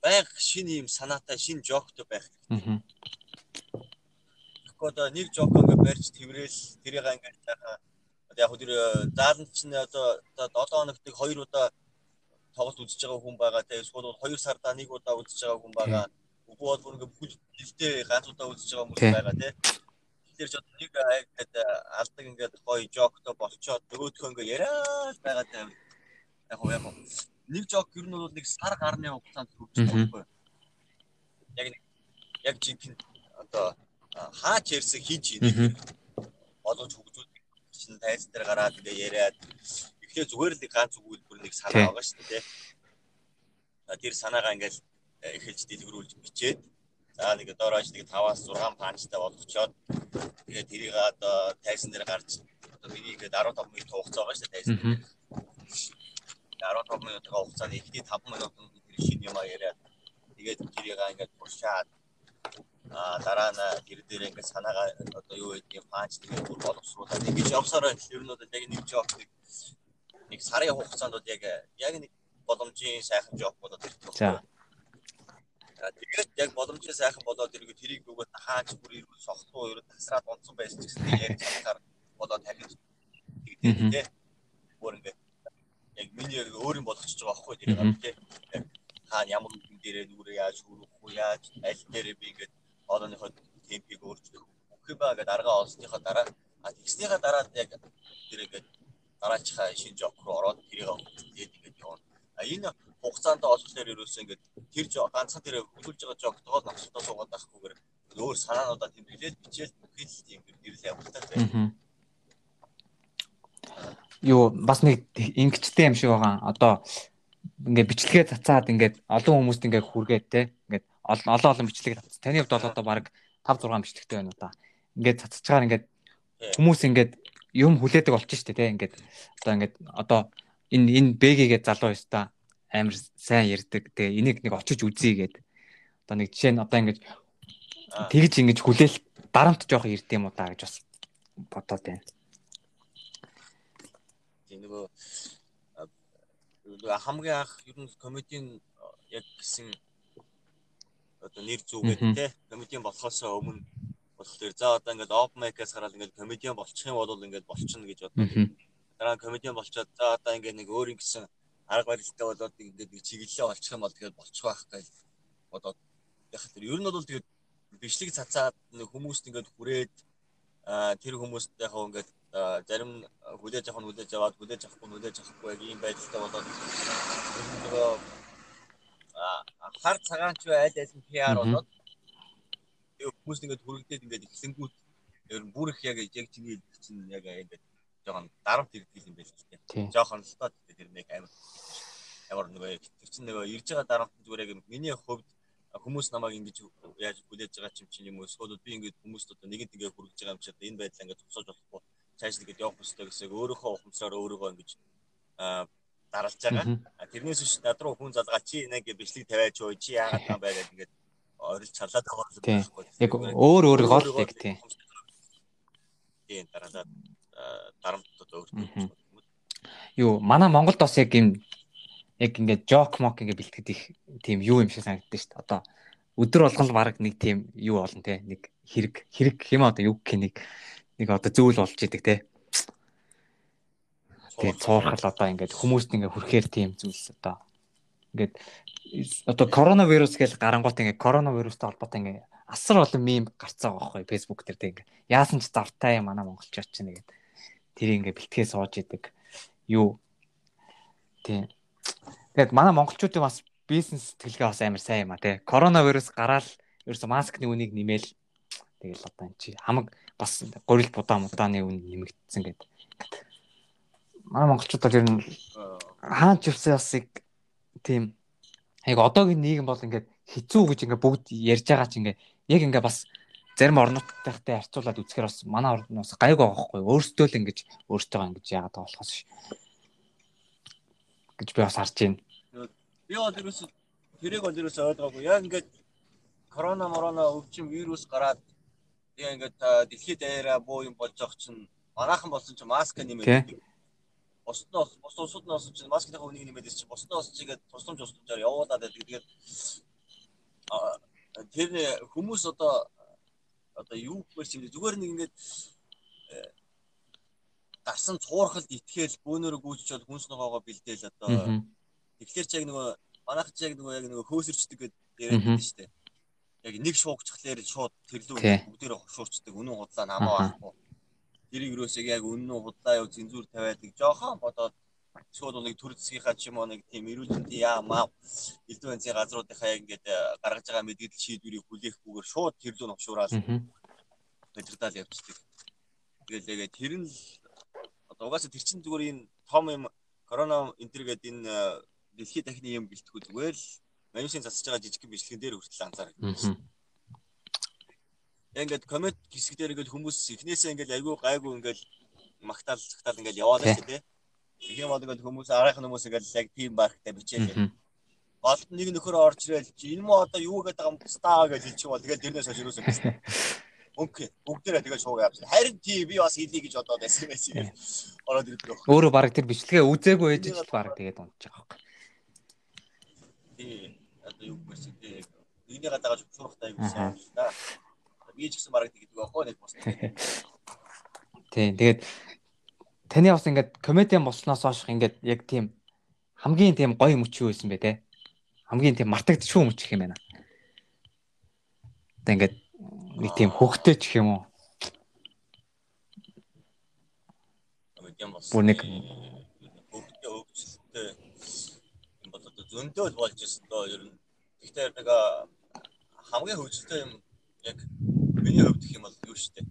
байг шин юм санаатай шин жоктой байх хэрэгтэй. Тэгэхгүй одоо нэг жок ингээ барьж тэрэл тэрийг ингээ яг хөө тэр зааланд чинь одоо 7 хоногт нэг 2 удаа тоглолт үзэж байгаа хүн байгаа те эсвэл 2 сарда нэг удаа үзэж байгаа хүн байгаа. Үгүй бол бүр ингээ бүхэл жилдээ ганц удаа үзэж байгаа хүмүүс байгаа те. Тэр ч одоо нэг ингээд алдаг ингээд гоё жоктой болчоод нөгөөдхөө ингээ яриад байгаа те. Яг хөө яг нэг жок ер нь бол нэг сар гарны хугацаанд хүрч байгаа. Яг нэг яг жинхэнэ одоо хаач ярьсан хийж нэг олж хөгжүүлэх чинь тайз дээр гараад ингээ яриад эхлээ зүгээр л ганц өгүүлбэр нэг санаа байгаа шүү дээ. Тэр санаагаа ингээл э, эхэлж дэлгэрүүлж бичээд за нэг доороож нэг 5-аас 6 панчтай болгочоод тэгээд тэрийг одоо тайзан дээр гарч одоо миний ингээд 15 минут хугацаа байгаа шүү дээ тайзан дээр. 15 минутын хугацаанд эхний 5 минутанд тэр шинэ юм яриад тэгээд тэрийг ингээд туршаад дараа нь тэр дээр ингээд санаагаа одоо юу гэдгийг панч тэгээд бүр боловсруулаад ингэж явсараа ер нь одоо яг нэг жоок нэг сарын хугацаанд бол яг яг нэг боломжийн сайхан жоок болоод ирдэг. За. Тэгээд яг боломжийн сайхан болоод ирэх тэрийг нөгөөд хаач бүр ирүүл сохтуу ерөө тасраад унтсан байсан ч гэсэн яг цаахаар болоод тавьж тэгээд бүр ингээд яг миний өөр юм болгочихж байгаа байхгүй тэр юм тий. Хаана ямар үгэн дээрээ нүрээ яаж хүрэх вэ? Яаж аль дээрээ би ингээд олонныхоо темпийг өөрчлөх бүх юм байгаа гэдэг арга олсныхоо дараа а тэгснийхаа дараа яг тэр ингээд дараачихаа шинэ жок руу ороод тэрийг тэгээд ингээд явна. А энэ хугацаанд олохлоор ерөөсөө ингээд тэр ганцхан тэр хөлж байгаа жоктойгоо навсалтаа суугаад байхгүйгээр өөр санаануудаа тэмдэглээд бичээл бүхэл тийм нэрлээ явуултаа байна юу бас нэг ингэчтэй юм шиг байгаа. Одоо ингээд бичлэгээ цацаад ингээд олон хүмүүст ингээд хүргээд те ингээд олон олон бичлэгээ цац. Таны хувьд бол одоо баг 5 6 бичлэгтэй байна та. Ингээд цацчихаар ингээд хүмүүс ингээд юм хүлээдэг болчих штэ те ингээд одоо ингээд одоо энэ энэ бэгэгээ залуу ёстой амар сайн ярддаг. Тэгээ энийг нэг очиж үзье гээд. Одоо нэг жишээ нь одоо ингээд тэгж ингэж хүлээл дарамт жоох ирд юм уу та гэж бас бодоод байна тийм нөгөө хамгийн анх ер нь комедийн яг гэсэн одоо нэр зүгээд те комедийн болохоос өмнө болохоор за одоо ингээд open mic-аас гараад ингээд комедиан болчих юм бол ингээд болчихно гэж бодлоо. Дараа комедиан болчоод за одоо ингээд нэг өөр ингэсэн арга барилтай болоод ингээд нэг чиглэлээ олчих юм бол тэгээд болчих байх гэж бодоод. Яг тэр ер нь бол тэгээд бичлэг цацаад нэг хүмүүст ингээд хүрээд тэр хүмүүст яг ингээд зарим хүлээж авах нь хүлээж аваад хүлээж авахгүй нь хүлээж авахгүй яг ийм байдалтай болоод хар цагаан ч айл аль нь PR болоод. Хүмүүс ингээд хүрэгдээд ингээд ихсэнгүүт ер нь бүр их яг яг чиний чинь яг ингээд жоохон дарамт ирдэг юм байл тийм. Жоохон л тоо тэр нэг амар. Ямар тэр чинь нөгөө ирж байгаа дарамт зүгээр яг миний хувьд хүмүүс намайг ингэж яаж хүлээж байгаа юм чинь юм уу? Эсвэл би ингэж хүмүүст одоо нэгэнт ингээ хүргэж байгаа юм чи энэ байдлаа ингээ зогсоож болохгүй. Цааш нэгэд явах хэрэгтэй гэсэн өөрийнхөө ухамсараар өөрийгөө ингэж даралж байгаа. Тэрнээс биш над руу хүн залгаа чи нэг бичлэг тавиач уу чи яагаад юм бэ гэдэг ингээд орилж чалаад байгаа юм байхгүй. Яг өөр өөр гол яг тийм. Тийм дараа дарамтууд өөртөө. Юу манай Монголд бас яг юм яг ингээд жок мок ингээд бэлтгэдэг их тийм юу юм шиг санагддаг шүү дээ. Одоо өдөр болгон л баг нэг тийм юу болно те. Нэг хэрэг хэрэг юм одоо юу гэх нэг нэг одоо зүйл болж идэг те. Тэгээд цуурхал. одоо ингээд хүмүүст ингээд хүрхээр тийм зүйлс одоо ингээд одоо коронавирус гэж гарангуут ингээд коронавирустай холбоотой ингээд асар олон мим гарцаа байгаа байхгүй фэйсбુક дээр тийм ингээд. Яасан ч завтай манай монголчууд ч нэгээд тэр ингээд бэлтгэе сууж идэг. Юу? Тийм Тэгээд манай монголчуудын бас бизнес сэтгэлгээ бас амар сайн юм а тий. Коронавирус гараад ерөөсө маскны үнийг нэмээл тэгэл одоо эн чи хамаг бас горил будаа мудааны үн нэмэгдсэн гэдэг. Манай монголчууд бол ер нь хаан живсэн ясыг тийм яг одоогийн нийгэм бол ингээд хэцүү гэж ингээд бүгд ярьж байгаа чи ингээд яг ингээд бас зарим орнуудтай харьцуулаад үзэхээр бас манай орнд нь бас гайг байгаа хгүй өөрсдөө л ингэж өөртөө ингэж яагаад байгаа болохоос гэж би бас харж байна. Би бол ерөөсө тэрийг бол ерөөсө ойлгоогүй. Яг ингээд корона морона өвчин вирус гараад яг ингээд дэлхийд даяараа буу юм болж байгаа чинь манайхан болсон чинь маск нэмээд бусд нь бус улсууд нь болсон чинь маскийнхаа үнийг нэмээд чинь болсон чигээд тусламж тусламжаар явуулаад байдаг. Тэгээд тэр хүмүүс одоо одоо юу гэмээр чинь зүгээр нэг ингээд гарсан цуурхалд итгээл бөөнөрө гүйччихэл хүнс ногоогоо бэлдээл одоо. Тэгэхээр ч яг нөгөө манайх ч яг нөгөө яг нөгөө хөөсөрчдөг гэдэг яриад байдаг шүү дээ. Яг нэг шуугчхлаар шууд тэрлүү бүгдээрээ хошуурчдаг үнэн худлаа намаа байхгүй. Тэрийг юусыг яг үнэн худлаа юу зэнзүүр тавиадаг жоохон бодоод шууд нэг төр засгийнхаа ч юм уу нэг тийм эрүүл мэндийн яа маа элдв бензин газруудынхаа яг ингээд э, гаргаж байгаа мэдгэл шийдвэрийг хүлээхгүйгээр шууд тэрлүү ногшуураад мэдрэдэл явчихдаг. Тэгэл яг тэр нь Одоо угаасаа тэр чинь зүгээр энэ том юм корона энтер гэдэг энэ э, дэлхийд дахны юм бэлтгэх зүгээр л вирусын засаж байгаа жижиг бичлэгэн дээр хүртэл анзаарах. Ингээд коммент хэсэг дээр ингээд хүмүүс эхнээсээ ингээд айгүй гайгүй ингээд магтаал цагтаал ингээд яваад байна. Тэгэх юм бол ингээд хүмүүс арайхан хүмүүс ингээд яг тийм барахтай бичээлээ. Болт нэг нөхөр орж ирэл чи энэ мө одоо юу гэдэг юм стаа гэж хэлчих бол тэгэл тэрнээс хойш юусаа байсан. Окей. Бүгдээрээ тэгээ шууг явсан. Харин тий би бас хийлий гэж бодоод юм шиг ороод ирдэг. Өөрөө баг тэр бичлэгээ үзээгүй байж ч баг тэгээд байгаа байхгүй. Тий. Одоо юу гэсэн тий. Энийг гадагаж шуурхтай юу гэсэн юм да. Ч гэсэн баг тэгдэг байхгүй нэг бос. Тий. Тэгээд таны бас ингээд комедиан болсноос хойш ингээд яг тийм хамгийн тийм гоё мөч юу байсан бэ те? Хамгийн тийм мартагдчихгүй мөч юм байна. Тэгээд ингээд нэг тийм хөвгтэй ч юм уу. Бүр нэг хөвгтэй өвчлөлттэй юм бол одоо зөндөө болж ирсэн доо ер нь. Гэхдээ нэг хамгийн хөвчлөлттэй юм яг миний хувьд гэх юм бол юу штэ.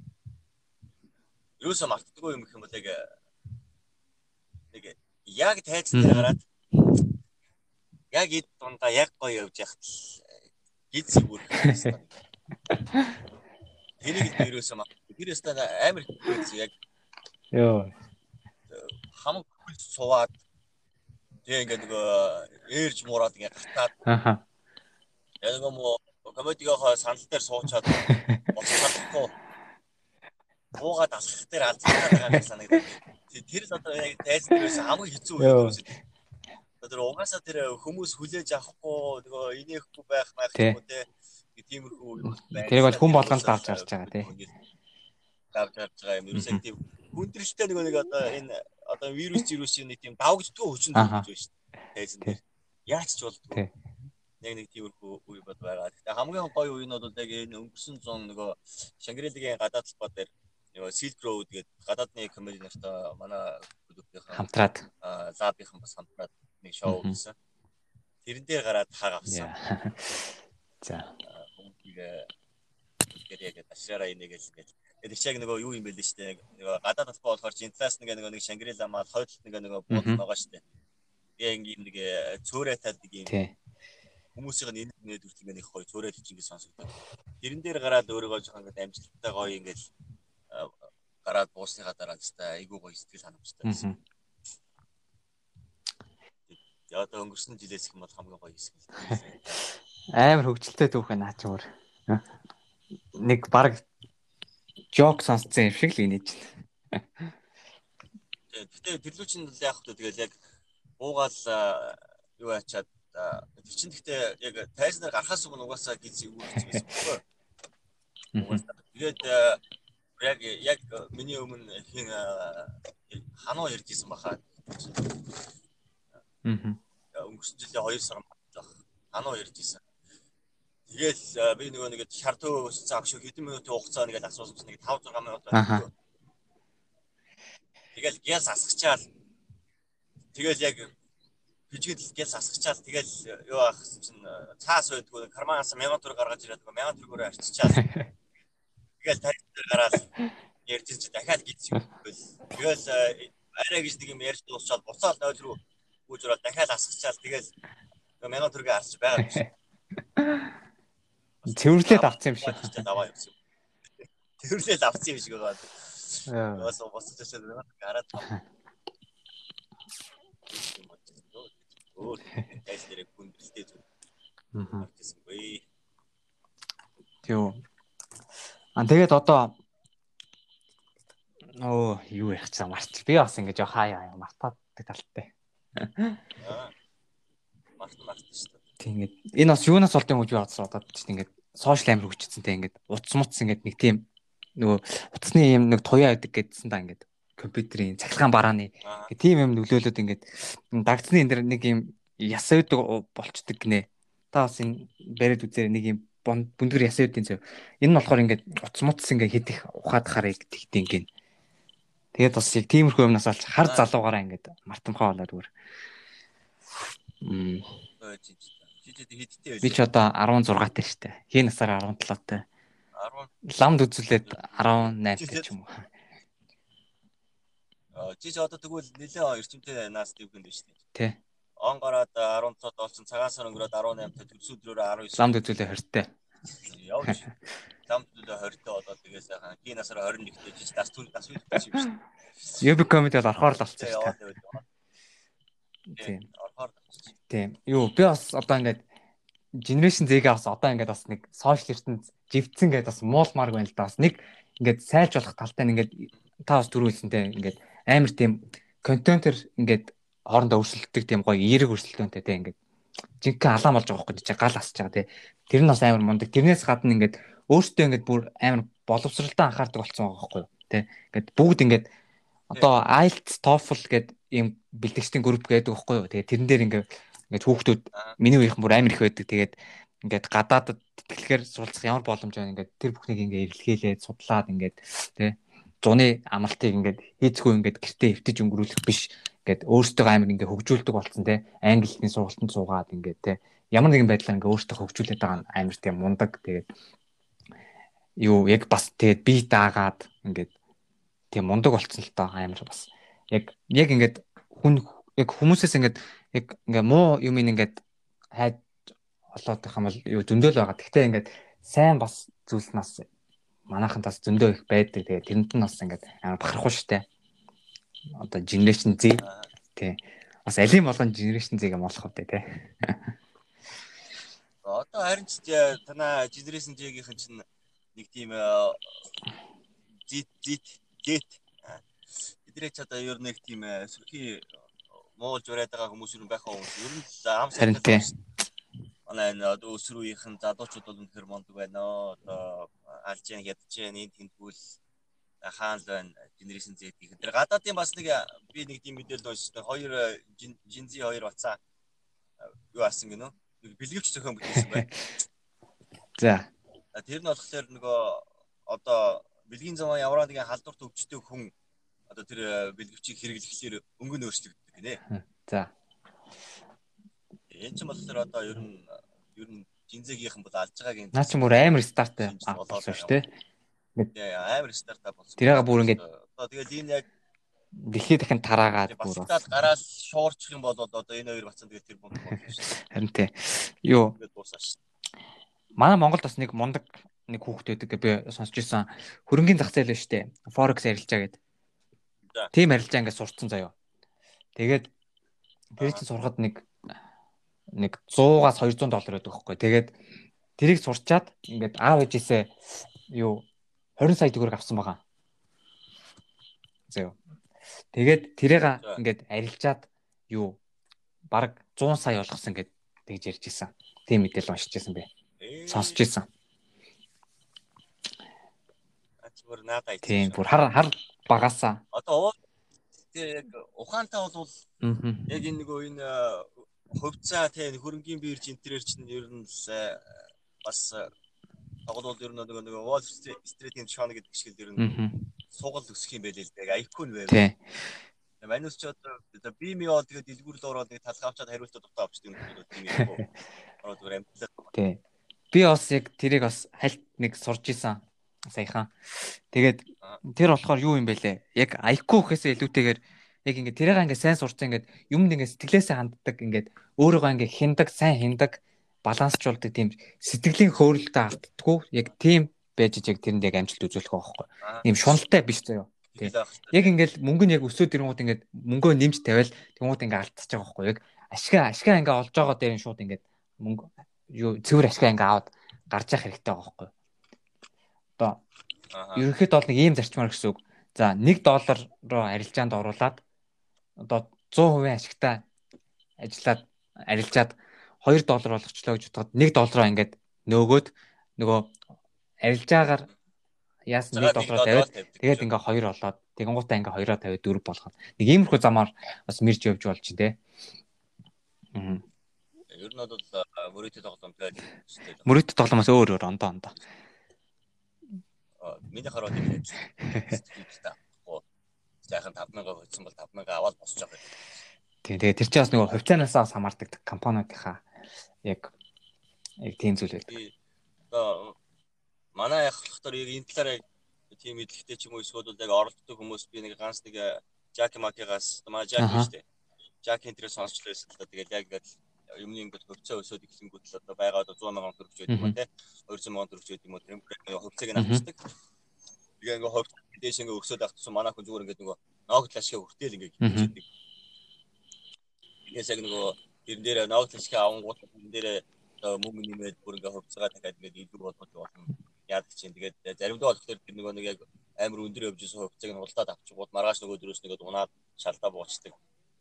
Юусаа мартдаггүй юм гэх юм бол яг нэг яг дээр гараад яг эд дундаа яг гоё явж яхад гид зүгүр. Тэнийг л ерөөсөө мах. Тэр өстө амар хэвчээ яг ёо хамаг хөл суваад тэг ингээ нөгөө ээрж мураад ингээ гатаад аха яг нэг мо комедигийнхаа санал дээр суучаад боцсахгүй буугаад алхах дээр алдчихсан байгаа юм санагдав. Тэр л одоо яг тайз дээрээс хамаг хэцүү үед тэр угаасаа тэр хүмүүс хүлээж авахгүй нөгөө инехгүй байх байх юм уу те тиймэрхүү юм байна. Тэрийг бол хүн болгонд авч харж байгаа тий. Авч харж байгаа юм. Ерөөсөө тийм хүндрэлтэй нэг нэг одоо энэ одоо вирус вирусийн нэг тийм давагддгүй хүчин төрж байна шүү дээ. Тайзан дээр. Яаж ч болдгоо. Яг нэг тиймэрхүү үе бод байгаа. Гэтэ хамгийн гоё үе нь бол яг энэ өнгөрсөн зун нөгөө Шангрилагийн гадаад талбай дээр нөгөө Silk Road гэдэг гадаадны комеди нартай манай product-ийн хамтраад. лабийнхан бас хамтраад нэг шоу хийсэн. Тэрэн дээр гараад хаг авсан. За. Тэгээд яг ташаараа инегээл ингээд тэгээд чиг нөгөө юу юм бэ лээ штэ нөгөө гадаад талбай болохоор чинь талаас нэг нэг Шангрила маа хойд нэг нэг бууд байгаа штэ. Яг ингээд нэг цөөрэ тал нэг юм хүмүүсийн энэ нээд үрт ингээд их гоё цөөрэ тал ингээд сонсогддог тэрэн дээр гараад өөрийгөө жоохон ингээд амжилттай гоё ингээд гараад буусныхаа дараа та айгүй гоё сэтгэл ханамжтай байсан. Одоо өнгөрсөн жилээс их юм бол хамгийн гоё хэсэг амар хөвгчлөлтэй түүх наа ч өөр. Нэг баг жок сонсцсон юм шиг л инеж. Гэтэ тэрлүүч нь яг хөтө тэгэл яг буугаал юу ачаад тэр чин гэхдээ яг тайзнаар гарахаас өмнө угаасаа гиз үүрч байсан байхгүй. Тэгээд яг яг миний өмнө хин хануу ярьжсэн баха. Аа. Өнгөрсөн жилийн 2 сар баг хануу ярьжсэн. Тэгэл би нөгөө нэг шартуу өссөн агш хэдэн минутын хугацаа нэгээл асуусан нэг 5 6 минут байна. Тэгэл гяс асгачаал. Тэгэл яг бичгээд гяс асгачаал. Тэгэл юу ах чинь цаас байдгүй карманаас 1000 төгрөг гаргаж ирээд 1000 төгрөгөөр арчичаал. Тэгэл тарих дээр гараад ярьж чи дахиад гидсэн. Тэгэл арай гэж нэг юм ярьж дуусчаад буцаал нойл руу гүйж ороод дахиад асгачаал. Тэгэл 1000 төгрөгийг арч байгаа юм. Цэвэрлээд авсан юм шиг. Аваа юм. Цэвэрлээд авсан юм шиг байгаа. Бас очоод байна. Гараад. Өөр тайс дээр хүндрэлтэй зүг. Аа. Төө. А тэгээд одоо оо юу ярих чам марч. Би бас ингэж хаяа мартаад талтай. Март март шүү дээ. Тийм ингээд энэ бас юунаас болд юм гэж бодсон одоо чинь ингээд сошиал амир хүчтэйтэй ингээд утас мутс ингээд нэг тийм нөгөө утасны юм нэг туяа байдаг гэдсэн да ингээд компьютерийн цахилгаан барааны тийм юм нөлөөлөд ингээд дагцны энэ дэр нэг юм ясаа үүдэг болчдөг гинэ. Та бас энэ бариад үзээр нэг юм бүндгэр ясаа үүдийн зөв. Энэ нь болохоор ингээд утас мутс ингээд хитэх ухаад харыг тэгтийн гин. Тэгээд бас яг тиймэрхүү юмнаас алж хар залуугаараа ингээд мартамхаа болоод хэдтэй Би ч одоо 16 таа штэ. Хий насаар 17 таа. 10 Ламд үзүүлээд 18 таа ч юм уу. Аа чи ч одоо тэгвэл нэлээд эрчимтэй нас дэвгэнд байна штэ. Тий. Он гараад 17 болсон цагаан сар өнгөрөөд 18 та төсөө өдрөөр 19. Ламд үзүүлээ хортой. Явж. Ламд үзүүлээ 20 одоо тэгээ сайхан хий насаар 21 дэж чи нас түр нас үйд чи юм штэ. Юб комеди бол орхоор л Яваад штэ. байвал. Тийм. Орхоор. Тийм. Юу би бас одоо ингээд generation Z-гээ бас одоо ингээд бас нэг social ертөнд живцэн гэдээ бас муулмаар байна л да. Бас нэг ингээд сайлж болох талтай нь ингээд та бас түрүүлсэнтэй ингээд амар тийм контентер ингээд хоорондоо өрсөлддөг тийм гоё эерэг өрсөлдөөнтэй тийм ингээд жинхэнэ алаам болж байгаа байхгүй чи гал асч байгаа тийм тэр нь бас амар мундаг. Тэрнээс гадна ингээд өөртөө ингээд бүр амар боловсралтай анхаардаг болсон байгаа байхгүй тийм ингээд бүгд ингээд одоо IELTS TOEFL гэд ийм бэлтгэгчдийн групп гэдэг байхгүй юу тэгээ тэрэн дээр ингээд ингээд хүүхдүүд миний үеийнхэн бүр амар их байдаг. Тэгээд ингээд гадаадд тэтгэлгээр суралцах ямар боломж байна ингээд тэр бүхнийг ингээд эргэлхийлээд судлаад ингээд тий зуны амралтыг ингээд хийцгүй ингээд гэртээ эвтэж өнгөрүүлэх биш. Ингээд өөртөө амар ингээд хөгжүүлдэг болсон тий англи хэлний сургалтанд суугаад ингээд тий ямар нэгэн байдлаар ингээд өөртөө хөгжүүлээд байгаа нь амар тийм мундаг. Тэгээд юу яг бас тэгээд би даагаад ингээд тийм мундаг болцсон л тоо амар бас. Яг яг ингээд хүн яг хүмүүсээс ингээд яг ингээ муу юм ингээд хайд олоод их юм бол юу зөндөөл байгаа. Гэхдээ ингээд сайн бас зүйл нь бас манайхантаас зөндөө их байдаг. Тэгээ тэрэнд нь бас ингээд амар бахархуу штэ. Одоо generation Z тий. Бас алим болгон generation Z-г молох үү тий. Одоо харин ч танаа generation Z-ийн чинь нэг тийм зит зит зит эдрээ ч одоо ер нэг тийм сөрхий муулж ураад байгаа хүмүүс ер нь байх хүмүүс ер нь ам тий. манай энэ одоо өсрүүийнхэн залуучууд бол үнэхэр мондөг байна. Одоо алж яа ядж яа нэг тэмдгүүл хаан л байна. Генерашн Z гэх. Тэр гадаадын бас нэг би нэг тийм мэдээлэл уншсан. Хоёр жинзи хоёр бацаа юу асан гинөө. Нэг бэлгэвч зохион бүтээсэн байна. За. Тэр нь болохоор нөгөө одоо бэлгийн замаа ямар нэгэн халдварт өвчтөг хүн одоо тэр бэлгэвчийг хэрэглэхлээр өнгө нөөцлөгддөг гинэ. За. Энэ ч болохоор одоо ер нь ер нь жинзэгийнхэн бол алж байгаагийн Наа чи мөр амар старт болсон шүү дээ. амар стартап болсон. Тэрээга бүр ингээд одоо тэгэл энэ яг дэлхийд дахин тараагаад бүр бас. гараад шуурчих юм бол одоо энэ хоёр бацсан тэгээд тэр бомб болно шүү. Харин тий. Юу манай Монголд бас нэг мундаг нэг хүүхэд байдаг би сонсч ирсэн. Хөрөнгөний зах зээл шүү дээ. Forex арилжаа гэдэг. Тийм арилжаа ингээд сурцсан заяо. Тэгээд тэр чинь сурахад нэг нэг 100-аас 200 доллар байдаг хөөхгүй. Тэгээд тэрийг сурчаад ингээд аав ээжээсээ юу 20 сая төгрөг авсан байгаа. Заяо. Тэгээд тэрийг ингээд арилжаад юу бараг 100 сая болгосон гэд тэгж ярьж исэн. Тийм мэдээлэл уншиж исэн бэ. Сонсож исэн. Зүгээр наадаа. Тийм бүр хар хар багасаа. Одоо яг ухаантай бол яг энэ нөгөө энэ хувьцаа тийм хөрөнгөний бирж интерьер чинь ер нь бас тоглол ер нь нөгөө нөгөө Wall Street-ийн шоно гэдэг шиг ер нь сугал өсөх юм байлээ л дээ. Нь байв. Тийм. Манус ч одоо би ми бол тэгээд дэлгүүрлээ ороод нэг талхаа авчаад хариултаа дутаа авчдаг юм бол тийм юм. Ороод зүгээр амьдлаа. Тийм. Би бас яг тэрийг бас хальт нэг сурж исэн саяхан. Тэгээд тэр болохоор юу юм бэ лээ? Яг IQ гэхээсээ илүүтэйгээр яг ингээд тэрийг ингээд сайн сурцсан ингээд юмд ингээд сэтгэлээсээ ханддаг ингээд өөрийгөө ингээд хиндаг, сайн хиндаг, балансчлуулдаг тийм сэтгэлийн хөөрөлтөд автдаггүй. Яг тийм байж яг тэрэнд яг амжилт үзүүлэх байхгүй. Ийм шуналтай биш заяа. Яг ингээл мөнгө нь яг өсөөд ирэнгууд ингээд мөнгөө нэмж тавиал тэнгууд ингээд алдчихж байгаа байхгүй яг ашгаа ашгаа ингээд олж байгаа дээр нь шууд ингээд мөнгө юу цэвэр ашгаа ингээд аваад гарч явах хэрэгтэй байгаа байхгүй. Одоо ерөнхийдөө бол нэг ийм зарчмаар гэсэн үг. За 1 доллар руу арилжаанд оруулаад одоо 100% ашигтай ажиллаад арилжаад 2 доллар болгочлоо гэж бодоход 1 доллараа ингээд нөгөөд нөгөө арилжаагаар яасан нэг дотроо тавиад тэгээд ингээ хоёр олоод тэгэнгуутаа ингээ хоёроо тавиад дөрв болгоно. Нэг иймэрхүү замаар бас мэрж явж болж чинь те. Аа. Ер нь бол мөрөдө тоглоом тэгээд мөрөдө тоглоомоос өөр өөр ондоо ондоо. Миний хараад юм. Сайхан 5000 хоцсон бол 5000 аваад босч байгаа. Тийм тэгээд тэр чинь бас нөгөө хувьцаанаасаа хамаардаг компаниудынхаа яг яг тийм зүйл байдаг. Одоо манай ах болохоор яг энэ талаар тийм мэдлэгтэй ч юм уу эсвэл яг оролддог хүмүүс би нэг ганц нэг Жаки Макигаас манай Жаки шүү дээ. Жаки энтрээс сонсч байсан л да. Тэгээд яг юмны ингээд хөвцөө өсөөд ихсэнгүүт л одоо байгаа одоо 100 сая төгрөг ч байдаг юм те 200 сая төгрөг ч байдаг юм уу тэр хөвцөөг нь авчдаг. Тэгээ ингээд хөвц дээш ингээд өсөөд авчихсан манай хүн зүгээр ингээд нөгөө ноогд ашиг хүртэл ингээд хийдэг. Яг нөгөө тэрэн дээр ноогд ашиг авангууд тэрэн дээр мөнгө нэмээд бүр ингээд хөвцөгаа дахиад ингээд илүү болгож болно яадаг чинь тэгээд заримдаа болохоор тэр нөгөө нэг яг амар өндөр явж исэн хувьцааг нь худалдаад авчихгууд маргааш нөгөө дөрөөс нэгэд унаад шалдаа буучдаг.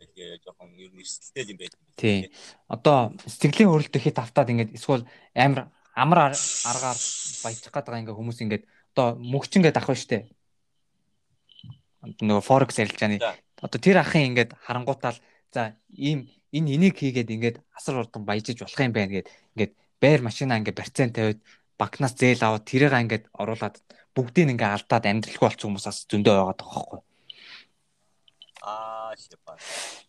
Тэгээ жоохон ер нь эрсдэлтэй юм байдаг. Тий. Одоо сэтгэлийн хөрөлт хит автаад ингээд эсвэл амар амар аргаар баяжчих гээд байгаа ингээ хүмүүс ингээд одоо мөгчингээд авах штэ. Нөгөө форекс арилжааны одоо тэр ахын ингээд харангуутаал за ийм энэ энийг хийгээд ингээд асар урдан баяжиж болох юм байна гэд ингээд байр машина ингээд процент тавиад банкнаас зээл аваад тэрийг ингээд оруулаад бүгдийг ингээд алдаад амьдралгүй болчих хүмүүс бас зөндөө байгаад байгаа байхгүй. Аа шипа.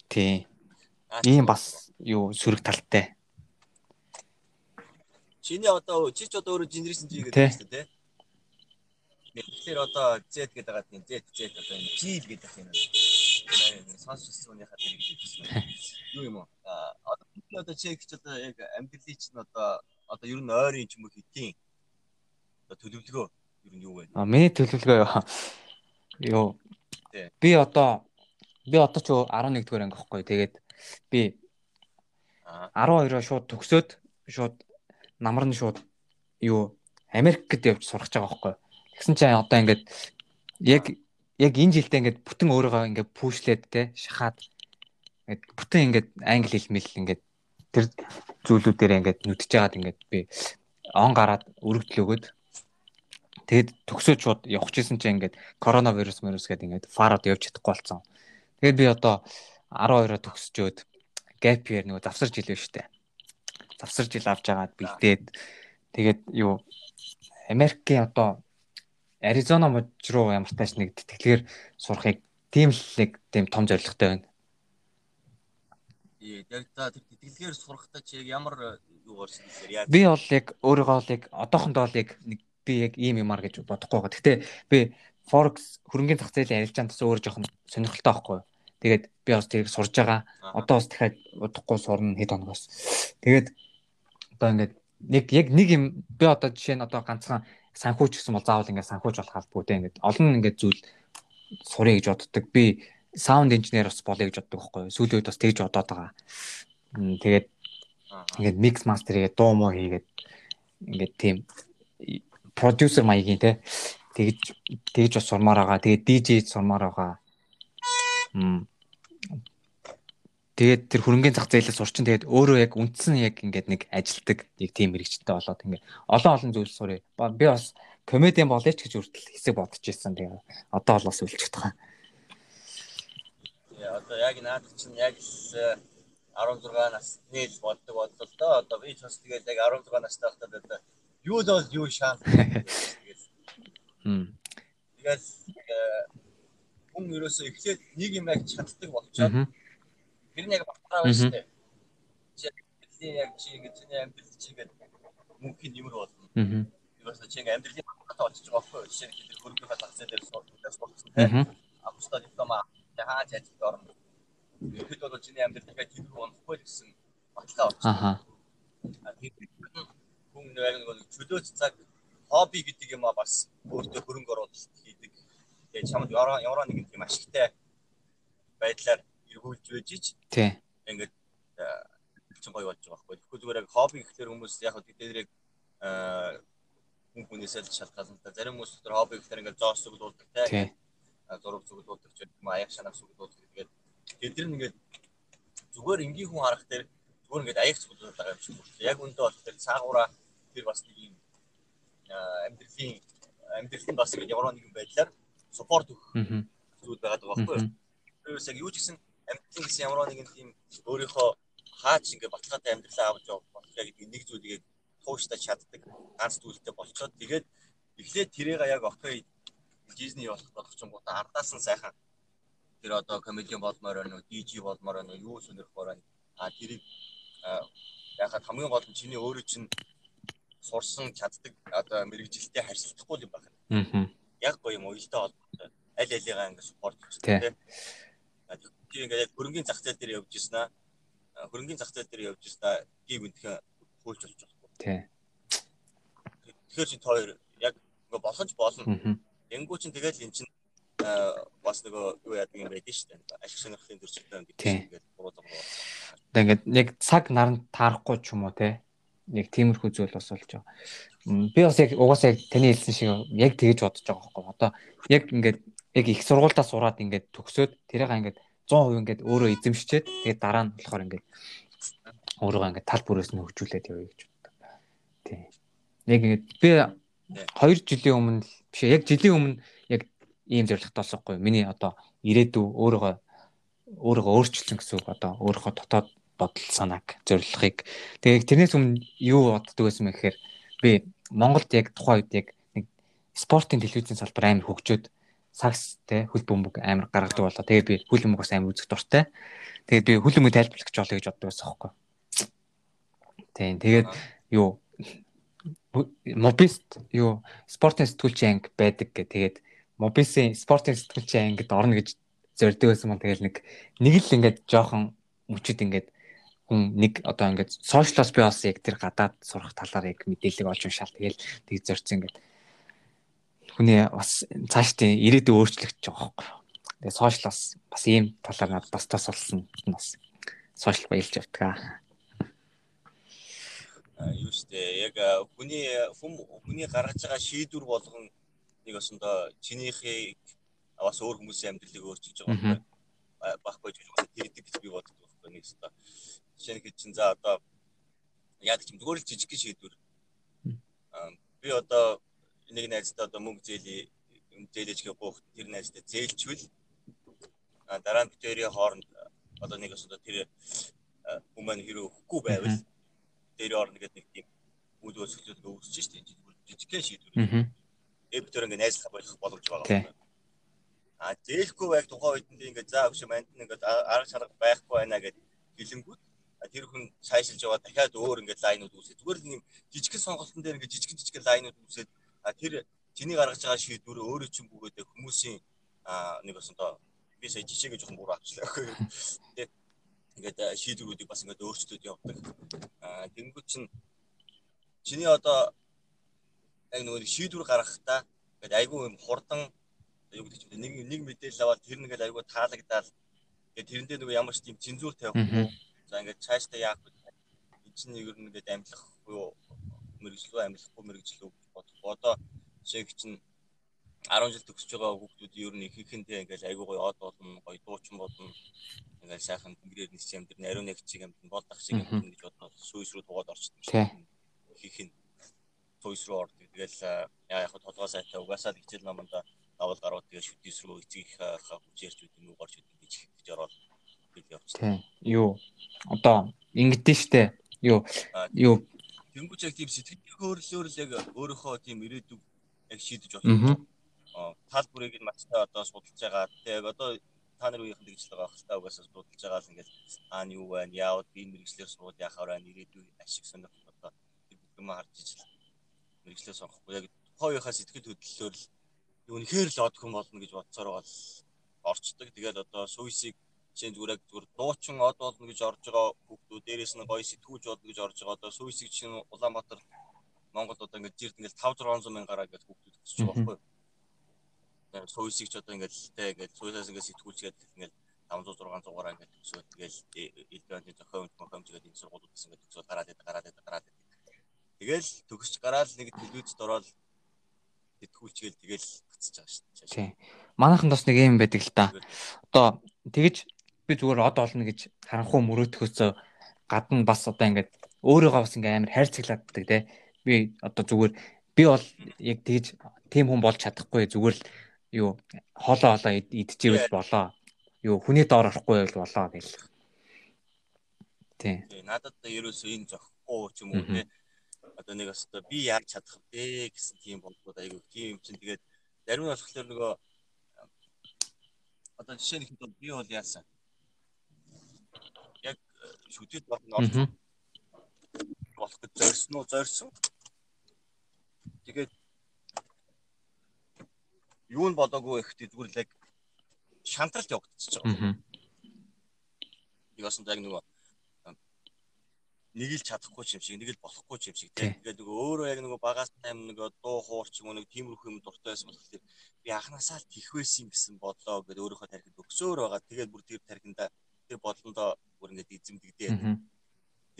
Тий. Ийм бас юу сөрөг талтай. Чиний одоо чи ч одоо өөрөө генерашн гэдэг юм шүү дээ. Тэгэхээр одоо Z гэдэг байгаа тийм Z Z одоо G л гэдэг юм. Дээр гэж хэлсэн. Юу юм уу? Одоо одоо чи гэж одоо яг амьдралын чинь одоо одоо ер нь ойрын ч юм уу хитийн төлөвлөгөө ер нь юу вэ? А миний төлөвлөгөө юу? Би одоо би одоо ч 11 дугаар анги байхгүй. Тэгээд би 12-оо шууд төгсөөд шууд намар нь шууд юу Америкт явж сурах гэж байгаа байхгүй. Тэгсэн чинь одоо ингээд яг яг энэ жилдээ ингээд бүтэн өөрийгөө ингээд пүүшлээд те шахаад ингээд бүтэн ингээд англи хэл мэл ингээд тэр зүйлүүдээр ингээд нүдж жагаад ингээд би он гараад өргөдөл өгöd Тэгэд төгсөөж шууд явах гэсэн чинь ингээд коронавирус мөрөс гэдэг ингээд фарад явж чадахгүй болсон. Тэгээд би одоо 12-оо төгсчөөд gap year нөгөө завсар жил байна штэ. Завсар жил авч агаад бэлдээд тэгээд юу Америкийн одоо Аризона мужи руу ямар тааш нэг тэтгэлгээр сурахыг тийм л нэг тийм том зорилготой байна. Яг та тэр тэтгэлгээр сурахтаа чи яг ямар юу гарсан бэ? Би бол яг өөрийгөө л яг одоохондоо л яг нэг би яг ийм юмар гэж бодохгүй байгаа. Гэтэ би Forex хөрөнгөний зах зээлийн арилжаанд бас өөр жоохон сонирхолтой байхгүй. Тэгээд би бас тэрийг сурж байгаа. Одоо бас дахиад удахгүй сурна хэд хоногоос. Тэгээд одоо ингээд нэг яг нэг юм би одоо жишээ нь одоо ганцхан санхүүч гэсэн бол заавал ингээд санхүүч болох албагүй ингээд олон ингээд зүйл сурыг гэж боддог. Би саунд инженер бас болъё гэж боддог байхгүй. Сүүлийн үед бас тэгж бодоод байгаа. Тэгээд ингээд микс мастер хийгээд дуу муу хийгээд ингээд тийм продюсер маягийн те тэгж тэгж бас сурмаар байгаа. Тэгээ DJ сурмаар байгаа. Мм. Тэгээд тэр хөрөнгөний зах зээлээс сурчин тэгээд өөрөө яг үндсэн яг ингээд нэг ажилдаг нэг тим мэрэгчтэй болоод ингээд олон олон зүйл сурыг. Би бас комедиан болъё ч гэж үрдэл хэсэг бодож ирсэн. Тэгээд одоо бол бас үлчих тахаа. Яа одоо яг наад чинь яг л 16 насны л боддог бодлоо л доо. Одоо би ч бас тэгээд яг 16 настай байхдаа одоо юу л бол юу шанс. Хм. Тэгээд хүн ерөөсөө эхлээд нэг юм яг чаддаг болчоод тэр нь яг батраа байна шүү дээ. Чи яг чи ингэж чиний амьдрал чи ингэж мөнхийн нэмэр болно. Аа. Ерөөсөө чи ингэ амьдралын батраа болчих жоох байхгүй. Жишээ нь тэр хөрөнгөний хатгацсан дээр сурсан тийм. Австал диплома хааж ажиллаж орно. Ихэд бол чиний амьдрал дахиад тэр рүү онохгүй гэсэн баталгаа болчих. Аха. Хүн нэг чөлөөт цаг хобби гэдэг юм а бас өөртөө хөрөнгө оруулалт хийдэг. Тэгээ чамд ямар ямар нэгэн тийм ашигтай байдлаар эргүүлж байж ич. Тий. Ингээд чинь гоё болж байгаа байхгүй. Тэгэхгүй зүгээр яг хобби гэхлээр хүмүүс яг тэднийг хүн хүнээс л шалтгаална. Зарим хүмүүс тэр хобби гэхлээр ингээд зоос зүглүүлдэг тий зураг зүглүүлдэг ч юм аяг шанах зүглүүлдэг. Тэгээд тэд нар ингээд зүгээр энгийн хүн харах дээр зүгээр ингээд аяг зүглүүлдэг байгаа юм шиг байна. Яг үндэ бол тэр цаагаараа тэр бас нэг юм амьдралын амьдралын бас ингээд ямар нэгэн байдлаар суппорт өгөх зүйл байгаа байхгүй юу? Тэрээс яг юу ч гэсэн амьдрал гэсэн ямар нэгэн тийм өөрийнхөө хаач ингээд баталгаатай амьдралаа авч явах баталгаа гэдэг нэг зүйлийг тууштай чаддаг ганц зүйлтэй болчоод тэгээд эхлээд тэрийг яг окей Disney болох болох ч юм уу ардаас нь сайхан тэр одоо комедиан болмоор байна уу, DJ болмоор байна уу, юу сонирхмоор байна. А тэрийг яхад хамгийн гол нь чиний өөрөө чинь сурсан чаддаг одоо мэрэгжилтэй харьцахгүй юм байна. Аа. Яг гоё юм уялдаа холбоотой. Аль алигаа ингэ спорт хийх тийм. Тийм ингээд хөрөнгөний зах зээл дээр явж ирсэн аа. Хөрөнгөний зах зээл дээр явж ирсэн аа. Гиг үнтхэн хөөж болж байгаа. Тийм. Тэгэхээр чи хоёр яг болох ч болно. Аа Тэнгүү чин тэгэл эн чин бас нөгөө юу яадаг юм байдаг шүү дээ. Ашиг сонирхлын гэдэг ингээд буруулга буу. Одоо ингээд яг цаг наранд таарахгүй ч юм уу те. Нэг тиймэрхүү зүйл бас болж байгаа. Би бас яг угаасаа яг таны хэлсэн шиг яг тэгэж бодож байгаа байхгүй. Одоо яг ингээд яг их сургуультаа сураад ингээд төгсөөд тэрийг ингээд 100% ингээд өөрөө эзэмшчээд тэгээд дараа нь болохоор ингээд өөрийгөө ингээд тал бүрээс нь хөгжүүлээд явъя гэж боддог. Тийм. Яг ингээд би 2 жилийн өмнө биш яг жилийн өмнө яг ийм зорилготой болсоохгүй. Миний одоо ирээдүй өөрийгөө өөрийгөө өөрчилсөн гэсэн үг одоо өөрийнхөө дотоод бодол санааг зорилгыг тэгээ тэрнээс өмнө юу боддог байсан бэ гэхээр би Монголд яг тухайн үед яг нэг спортын телевизийн салбар амар хөгжөөд сакс те хөл бөмбөг амар гаргадаг болоо. Тэгээ би хөл бөмбөгөөс амар үзэх дуртай. Тэгээд би хөл бөмбөг тайлбарлах гэж болоо гэж боддог байсан хөөхгүй. Тийм тэгээд юу мобист юу спортын сэтгүүлчийн анги байдаг гэх тэгээд мобисын спортын сэтгүүлчийн ангид орно гэж зорддог байсан мөн тэгэл нэг нэг л ингээд жоохон мөчөд ингээд хүн нэг одоо ингээд сошиалос би бас яг тэр гадаад сурах талаар яг мэдээлэл олж уншаал тэгэл тийг зорцсон ингээд хүний бас цаашдын ирээдүйн өөрчлөгдөж байгаа байхгүй. Тэгээ сошиалос бас ийм талаар надад бас тас болсон бас сошиал баялж явдаг юу штэ яг хүний хүний гаргаж байгаа шийдвэр болгон нэг осондоо чинийхийг бас өөр хүмүүсийн амьдралыг өөрчилж байгаа байхгүй гэж бас тэгдэг гэж би боддог байхгүй нэг өстө жишээ нь чинь за одоо яадаг юм зүгээр л жижиг шийдвэр. Би одоо нэг найзтай одоо мөнгө зээлий зээлэж гэх тэр найзтай зээлчвэл дараа нь битэрийн хооронд одоо нэг өстө тэр хүмүүс хэрэг өгөхгүй байвал дээр орно гэдэг нэг тийм үйл өсөлтөд үүсэж штэ жижигхэн шийдвэр. Эв төр ингээ найзлах болох боломж байгаа. А зээлэхгүй байх тухайн үед нь ингээ заа өгш манд ингээ арга шарга байхгүй байна гэд хэлэнгүүт тэр хүн сайшилж яваа дахиад өөр ингээ лайнууд үүсээ. Зүгээр л нэг жижигхэн сонголтын дээр ингээ жижигхэн жижигхэн лайнууд үүсээд тэр чиний гаргаж байгаа шийдвэр өөрөө чинь бүгдээ хүмүүсийн нэг өсөндөө би сая жишээгээ жоохон буруу авчлаа. Тэгээд ингээд шийдвэрүүдийг бас ингээд өөрчлөлтөд явдаг. Аа тэнгууд чинь чиний одоо яг нөгөө шийдвэр гаргахтаа ингээд айгүй юм хурдан юу гэдэг чинь нэг нэг мэдээлэл аваад тэр нэгээл айгүй таалагдаад ингээд тэрэндээ нөгөө ямар ч тийм цензур тавихгүй. За ингээд цаашдаа яах вэ? Энэ чинь нэг юм ингээд амьлах юу мэрэгжлөө амьлахгүй мэрэгжлөө бодох. Одоо жишээ чинь 10 жил төгсөж байгаа хүүхдүүд ер нь ихэнхдээ ингээл айгуу гоё од болно, гоё дуучин болно. Ингээл сайхан тэнгэрээр нисч юм дэр ариун нэг чиг юм болдох шиг юм гэж бодоод сүйс рүү тугаад орчдөг Тий. Их нь сүйс рүү ордог. Тэгэл яа яг толгой сайтай угаасаа хичээл наманда давал гарууд тэгээ шүтээс рүү эцгийх хүчээрч юм уу горч үт гэж гэж ороод тэгэл явчихсан. Тий. Юу одоо ингэдэж штэ. Юу юу Тэнгүүч яг тийм сэтгэл хөдлөлөөр л яг өөрийнхөө тийм ирээдүг яг шийдэж болно. Аа, Тал бүрийг нь мацтай одоо судалж байгаа. Тэгээ яг одоо та нар үеийнхэн тэгж л байгаа хэл та угаасаа судалж байгаа л ингээд аа нь юу байна? Яавал би мэрэгчлэр сууд яхаар байна? Ирээдүйн ашиг сонирх одоо тэр бүх юм харж ижил мэрэгчлэр сонгохгүй яг тухайхаа сэтгэл хөдлөлөөр л үнэхээр л од хүн болно гэж бодсоор байгаа л орчдөг. Тэгээд одоо сүйсийг чинь зүгээр яг зүгээр дуучин од болно гэж орж байгаа хүүхдүүд дээрээс нь гоё сэтгүүлж болно гэж орж байгаа. Одоо сүйсийг чинь Улаанбаатар Монголд одоо ингээд жирд ингээд 5 600 мянга гараа гэдэг хүүхдүүд өсөж байгаа байхгүй? Тэгээд сүйсийг ч одоо ингээд тэ ингээд сүйсээс ингээд сэтгүүлчгээд ингээд 500 600 гараа ингээд төсөөд тэгэл элдвэнд зохион зохиомж гэдэг энэ сургуулиудаас ингээд төсөөд гараад идэв гараад идэв гараад идэв. Тэгэл төгсч гараад нэг телевизд ороод сэтгүүлчгээл тэгэл гацж байгаа шүү дээ. тий. Манайхан бас нэг юм байдаг л та. Одоо тэгэж би зүгээр од олно гэж харанхуй мөрөөдөхөөсөө гадна бас одоо ингээд өөрийгөө бас ингээд амар хайрцагладаг те. Би одоо зүгээр би бол яг тэгэж тийм хүн болж чадахгүй зүгээр л юу хоолоо хоолоо ид- идчихвэл болоо. Юу хүний доор орохгүй байвал болоо гэл. Тий. Надад ерөөсөө энэ зохихгүй ч юм уу те одоо нэг өстө би яаж чадах вэ гэсэн тийм бодлууд айгүй тийм юм чинь тэгээд зарим нь болохоор нөгөө одоо жишээ нь би бол яасан яг шүтэд болно орж болох гэж зорьсон уу зорьсон тэгээд юу нь бодоогүй ихтэй зүгээр л яг шантралт явагдчихж байгаа. Бас яг нөгөө нэг л чадахгүй ч юм шиг, нэг л болохгүй ч юм шиг Тий. тийм. Тэгээд нөгөө өөрөө яг нөгөө багаас тайм нөгөө дуу хуурч юм уу нэг тиймэрхүү юм дуртай байсан болохоор би анханасаа л тих байсан гэсэн бодлоо гэдэг өөрийнхөө тархинд өгсөөр байгаа. Тэгээд бүр тэр тархинда тэр бодлондоо бүр ингээд эзэмдэгдээ. Мгм.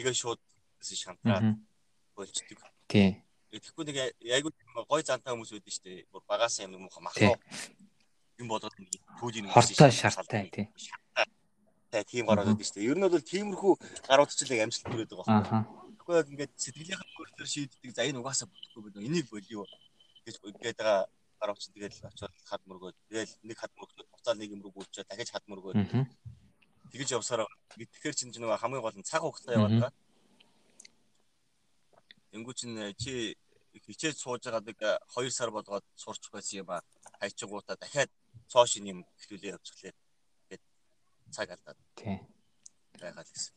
Тэгээд шууд шантраад болчдөг. Тий. Тэгэхгүй нэг айгүй гой зантай хүмүүс байдаг шүү дээ. Бүр багаас юм Тий. махлаа юм бодоод нэг түүлийн Хортой шарттай тий. Тэ тийм гараад байдаг шүү дээ. Ер нь бол тиймэрхүү гарууд ч л яг амжилт төрөд байгаа байхгүй. Тэгэхгүй яг ингээд сэтгэлийнхаа өөртөө шийддэг. За энэ угаасаа бодохгүй бид энийг болио гэж гээд байгаа гарууд чинь тэгээд очиод хад мөргөөд тэгэл нэг хад мөргөөд буцаад нэг юм руу гүйчээ дахиж хад мөргөөд Мгм. тэгэж явсараа тэгэхээр чинь нөгөө хамгийн гол нь цаг хугацаа яваад байгаа. Тэнгүү чинь чи хичээж сууж байгаа нэг 2 сар болгоод сурч байсан юм а хайчгуудаа дахиад цоош юм хэвлэлээ явуулчихлаа. Тэгээд цаг алдаад Тий. байгаа л гэсэн.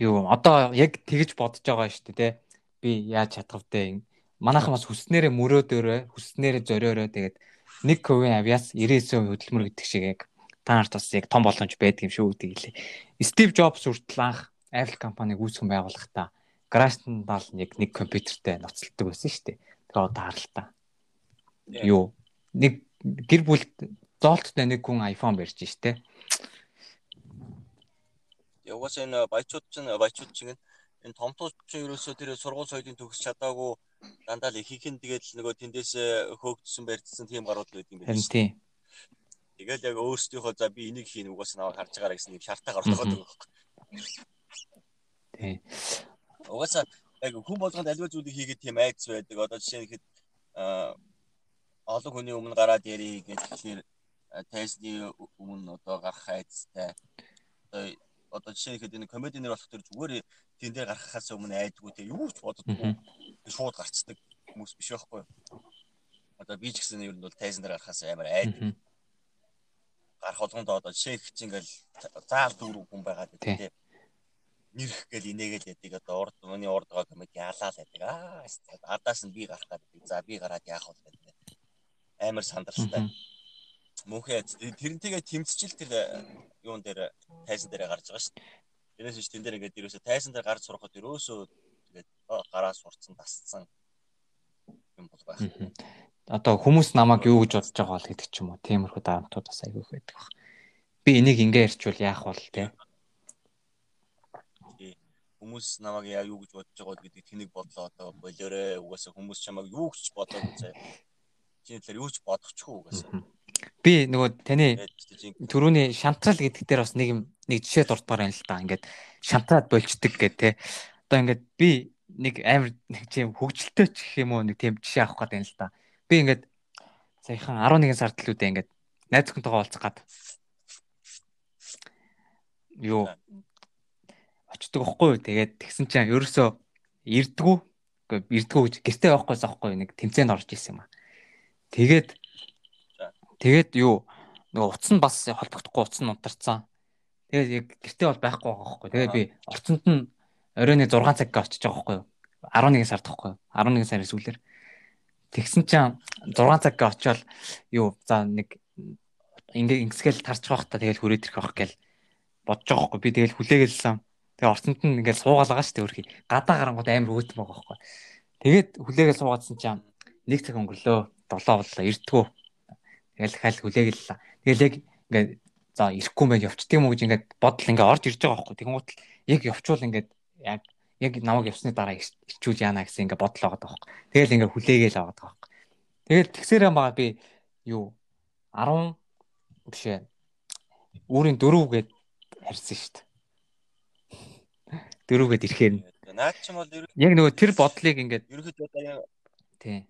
Юу одоо яг тэгж бодож байгаа шүү дээ те. Би яаж чадах вэ? Манайхан бас хүснээрээ мөрөөдөөрөө, хүснээрээ зориороо тэгээд нэг ковийн авиас 99% хөдөлмөр гэдэг шиг яг та нарт бас яг том боломж байдаг юм шүү гэдэг лээ. Стив Джобс хүртэл анх Apple компаниг үүсгэн байгуулахдаа гаражтан дал яг нэг компьютертэй ноцтолдог байсан шүү дээ. Тэгээ одоо харалтаа. Юу нэг гэр бүлд зоолттой нэг хүн iPhone барьж штэ. Угаасаа энэ баячууд чинь баячууд чинь энэ томтууд чинь ерөөсөө тэр сургууль соёлын төгс чадаагүй дандаа л ихийнх нь тэгээд л нөгөө тэндээс хөөгдсөн барьдсан тийм гарууд л байд юм байна. Харин тийм. Тэгэл яг өөрсдийнхөө за би энийг хийн угаасаа наваа харж байгаарай гэсэн юм шаартаа гаргаад байгаа байхгүй. Тийм. Угаасаа яг хүн болгонд альва зүйлийг хийгээд тийм айдас байдаг. Одоо жишээ нь ихэд аа олон хүний өмнө гараад ярих гэж тэгэхээр тестний өмнө одоо гарах айдастай. Одоо жишээ нь ихэд энэ комединер болох төр зүгээр тэн дээр гарахаас өмнө айдгүй те юу ч боддоггүй шууд гарцдаг хүмүүс биш байхгүй. Одоо би ч гэсэн ер нь бол тайзан дээр гарахаас амар айд Мгм. Гарах болгондоо одоо жишээ их чинь ингээл заал дүүрэг хүн байгаад байдаг те. Нэрх гэл инээгээл яадаг одоо урд миний урд байгаа комеди ялаа л яадаг. Аа адаас нь би гарах гэдэг. За би гараад яах вэ гэдэг. Амар сандралтай. Мөнхөө тэрнтэйгээ тэмцчил тэр э, юун дээр тайзан дээр гарч байгаа шүү дээ. Тэрээс ч тэн дээр ингээд ерөөсө тайзан дээр гарч сурахад ерөөсөө тэгээд оо, гараа сурцсан тасцсан юм бол байх. Одоо хүмүүс намайг юу гэж бодож байгаа бол гэдэг ч юм уу. Тиймэрхүү дарамтууд бас айгүй их байдаг баг. Би энийг ингээ ярьчвал яах бол те. Хүмүүс намайг яа юу гэж бодож байгаа гэдэг тэнийг бодлоо одоо болоорой угаасаа хүмүүс чамайг юу гэж бодоод заяа. чиний талаар юу ч бодохгүй угаасаа. Би нөгөө таны төрөүний шантрал гэдэг дээр бас нэг юм нэг жишээ дурдмаар байна л да. Ингээд шантраад болчдөг гэх те. Одоо ингээд би нэг амар нэг тийм хөвгөлтэй ч гэх юм уу нэг тийм жишээ авах гэдэг юм л да. Би ингээд саяхан 11 сард л үдэ ингээд найз зөвхөнтэйгээ уулзах гад. Юу очдөг юу. Тэгээд тэгсэн чинь ерөөсөө ирдгүү. Ирдгүү гэж гэртээ явахгүйс аахгүй нэг тэмцээнд орж исэн юм аа. Тэгээд тэгээд юу нөгөө утас нь бас холбогдохгүй утас нь унтарцсан. Тэгээд яг гэртээ бол байхгүй байгаа байхгүй. Тэгээд би орцонд нь оройн 6 цагт очиж байгаа байхгүй юу. 11 сард байхгүй юу. 11 сарын сүүлээр. Тэгсэн чинь 6 цагт очиод юу за нэг ингээ ингэсгээл тарч байх та тэгэл хүрээд ирэх байх гээл бодож байгаа байхгүй. Би тэгэл хүлээгэлсэн. Тэгээ орцонд нь ингээл суугаалгаа дээ өөрхий. Гадаа гарангууд амар өөтөн байгаа байхгүй. Тэгээд хүлээгээл суугаадсан чинь нэг цаг өнгөрлөө. 7 боллоо эртгүү. Тэгэл дахиад хүлээгэллээ. Тэгэл яг ингээд за ирэхгүй юм байна явчт юм уу гэж ингээд бодол ингээд орж ирж байгаа байхгүй. Тэгэнгუთ л яг явчвал ингээд яг яг намайг явсны дараа ичүүл яана гэсэн ингээд бодол байгаа байхгүй. Тэгэл ингээд хүлээгээл байгаа байхгүй. Тэгэл тэгсээрээ мага би юу 10 биш ээ. Үүрийн дөрөвгээд харьсан шүү дээ. Дөрөвгээд ирэхээр нь наад ч юм бол яг нөгөө тэр бодлыг ингээд одоо тий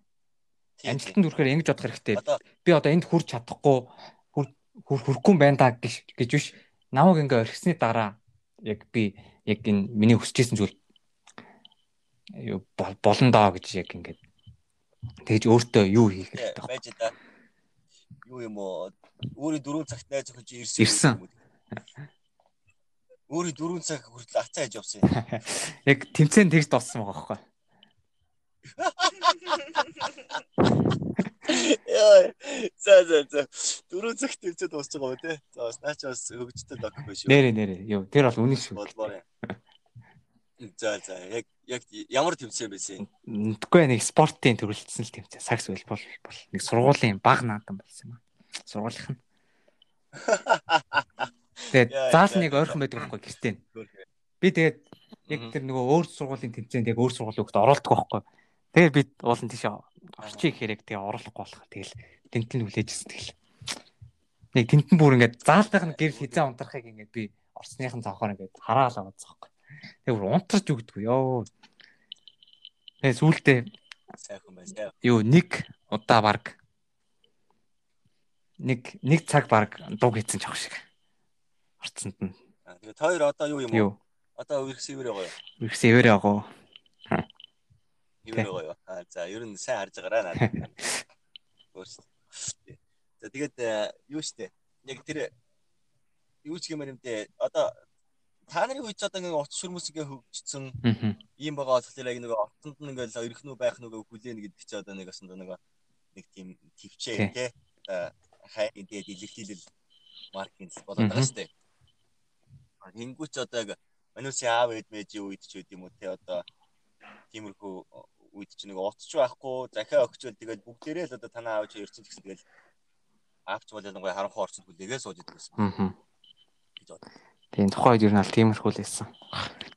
амжилтанд хүрэхээр ингэж бодох хэрэгтэй. Би одоо энд хүрч чадахгүй хүр- хүр- хүрэхгүй юм байна да гэж гэж биш. Намайг ингээ орхисны дараа яг би яг энэ миний хүсэж исэн зүйл юу бол- болно доо гэж яг ингээд тэгж өөртөө юу хийх хэрэгтэй. байж да. Юу юм уу? Өөрийн дөрөв цагт найз чи ирсэн. Ирсэн. юм? Өөрийн дөрөв цаг хүртэл ацаа хийж явсан. Яг тэмцээн тэгж дууссан байгаа байхгүй. Яа. За за за. Дөрөв цагт тэмцээд дуусч байгаа ба тий. За бас наач бас хөгжтэй док биш шүү. Нэрэ нэрэ. Юу тэр бол үнэн шүү. Болмоор юм. За за яг яг ямар тэмцээн байсан юм? Үгүй нэг спортын төрөлцсөн л тэмцээн. Сакс бол бол нэг сургуулийн баг наадам болсон юм аа. Сургуулийнх нь. Тэгээд заал нэг ойрхон байдаг байхгүй гэртээ. Би тэгээд яг тэр нөгөө өөр сургуулийн тэмцээнд яг өөр сургуулийн хөлт оролдог байхгүй. Тэгээд би уулын тийш орчих гэхээр яг тэгээ оруулахгүй болох. Тэгэл тентэн хүлээжсэн тэгэл. Нэг тентэн бүр ингээд заалтайх нь гэр хизээ унтрахыг ингээд би орсныхан цаахаар ингээд хараал аваад захгүй. Тэгээ бүр унтарч өгдөг ёо. Тэгээ сүүлдээ Сайхан байсан. юу нэг удаа баг нэг нэг цаг баг дуг хийсэн ч ах шиг. Орцсонд нь Аа, Тэгээд хоёр одоо юу юм уу? Одоо үрх сэвэр байгаа юу? ихсээ өвөрөө агуу. Хэвэр байгаа юу? Аа за ер нь сайн харж байгаараа надад. За тэгээд э, юу штэ? Яг тэр юу ч юм юм те одоо та нарын үед ч одоо ингээ утас шүрмэс ингээ хөгжсөн. Ийм байгаа болохоор яг нэг орцонд нь ингээл ирэх нүү байх нүгэ хүлээнэ гэдэг чи одоо нэг асанд нэг нэг тийм төвчээ те хайрын тэгээд илэрхийлэл маркетинг болоод байгаа штэ. Хингүүч одоо аав ээд мэжийн үед ч үт юм уу те одоо тиймэрхүү үед ч нэг утасч байхгүй захиа өгчөөл тэгээд бүгдээрээ л одоо танаа аав чи ирсэн гэсэн тэгэл аавч бол ялангуяа харанхуй орцод хүлээгээ сууж идэг гэсэн. Гэж бод. Тийм тухайн үед ер нь аль тиймэрхүү л байсан.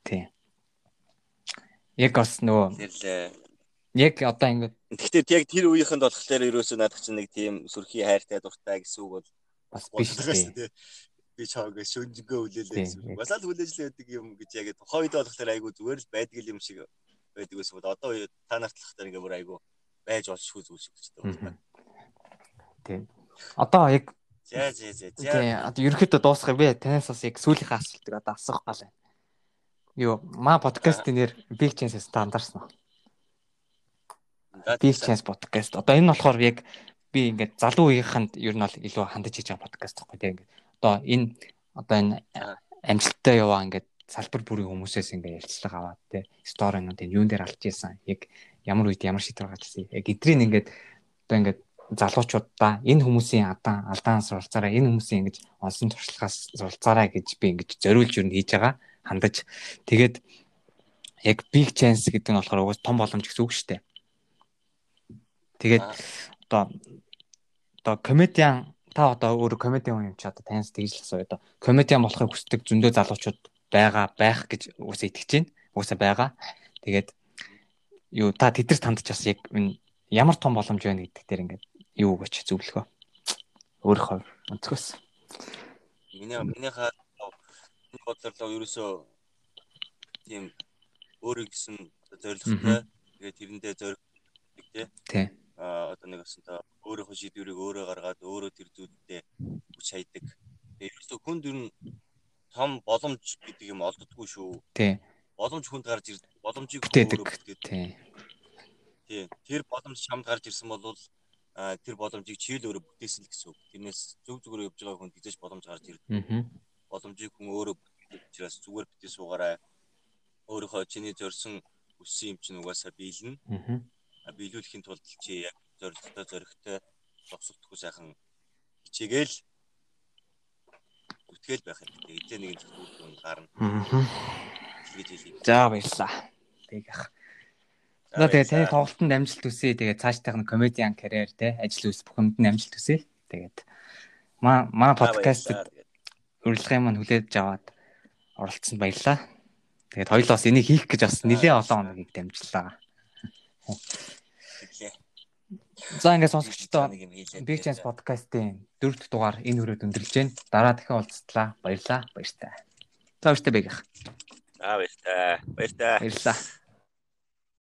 Тийм. Яг бас нөгөө яг одоо ингэ Гэхдээ яг тэр үеийнхэнд болохоор ерөөсөө надад чинь нэг тийм сүрхий хайртай дуртай гэсэн үг бол бас биш тийм. тий. Би чааг шүнжгөө хүлээлээ. Бас л хүлээж л байдаг юм гэж яг тухайн үед болохоор айгүй зүгээр л байдаг юм шиг байдаг гэсэн бол одоо та нарт л хахтар ингээ бүр айгүй байж болчихгүй зүйл шиг болчихдог байна. Тийм. Одоо яг За за за тийм одоо ерөөхдөө дуусгах би танаас бас яг сүүлийнхээ асуултыг одоо асуух гал байна. Юу, маа подкастын нэр Big Chance-с та андарсан уу? Big. Chance podcast. Одоо энэ болохоор яг би ингээд залуу үеийнхэнд ер нь бол илүү хандаж хийж байгаа подкаст гэхгүй тийм ингээд. Одоо энэ одоо энэ амжилттай яваа ингээд салбар бүрийн хүмүүсээс ингээд ярилцлага аваад тийм сторинууд энэ юун дээр алдж исэн. Яг ямар үед ямар шийдвэр гаргаж ирсэн. Яг эдрийг ингээд одоо ингээд залуучуудаа энэ хүмүүсийн адаан алдаан суралцаараа энэ хүмүүсийн ингэж онсон туршлагаас суралцаараа гэж би ингэж зориулж юу хийж байгаа хандаж тэгээд яг big chance гэдэг нь болохоор угаас том боломж гэсэн үг шүү дээ. Тэгээд одоо одоо комедиан та одоо өөрөө комедиан юм чи одоо таньс тэгж л асууя одоо комедиан болохыг хүсдэг зөндөө залуучууд байгаа байх гэж уусаа итгэж байна. Уусаа байгаа. Тэгээд юу та тэдэрт хандж бас яг энэ ямар том боломж байна гэдэг дээр ингээд юу гэж зөвлөхөө. Өөрийнхөө өнцгөөс. Миний миний бодлоор л ерөөсөө тийм өөрөө гэсэн зорилготой тэгээд тэрэндээ зориг тий. Тий. Аа одоо нэг гэсэн та өөрийнхөө шийдвэрийг өөрөө гаргаад өөрөө тэр зүйлдээ хүч хайдаг. Тэгээд ерөөсөө хүнд ер нь том боломж гэдэг юм олддоггүй шүү. Тий. Боломж хүнд гарч ирд. Боломжийг Бүтээдэг. бүтээдэг. Тий. Тий. Тэр боломж чамд гарч ирсэн бол тэр боломжийг чи л өөрөө бүтээсэн л гэсэн үг. Тэрнээс зүг зүгээр явж байгаа хүн тэгэж боломж гарч ирд. Аа. Боломжийг хүн өөрөө бүтээдэг учраас зүгээр битээ суугаарай. Өөрийнхөө чиний зорьсон өссөн юм чинь угаасаа биелнэ. Аа. А биелүүлэхийн тулд чи яг зоригтой зоригтой зогсохдохгүй сайхан хичээгээл бүтгэл байх хэрэгтэй. Эдгээр нэгэн зөвхөн гарна Аа. За баярлаа. Тэг ах. За тэгээ таны тоглолтод амжилт хүсье. Тэгээ цаашдах нь комедиан карьер те ажил үс бүх юмд нь амжилт хүсье. Тэгээд маа манай подкастт урилгын маань хүлээж аваад оролцсонд баярлаа. Тэгээд хоёулаа бас энийг хийх гэж бас нэлээд олон хоногийг дамжлаа. За ингээд сонсогчдоо Big Chance podcast-ийн дөрөвд дугаар энэ хүрээд өндөрлж байна. Дараа дахин уулзтлаа. Баярлаа. Баяртай. За баяртай бэгэх. Аа баяртай. Баяртай. Баярлаа.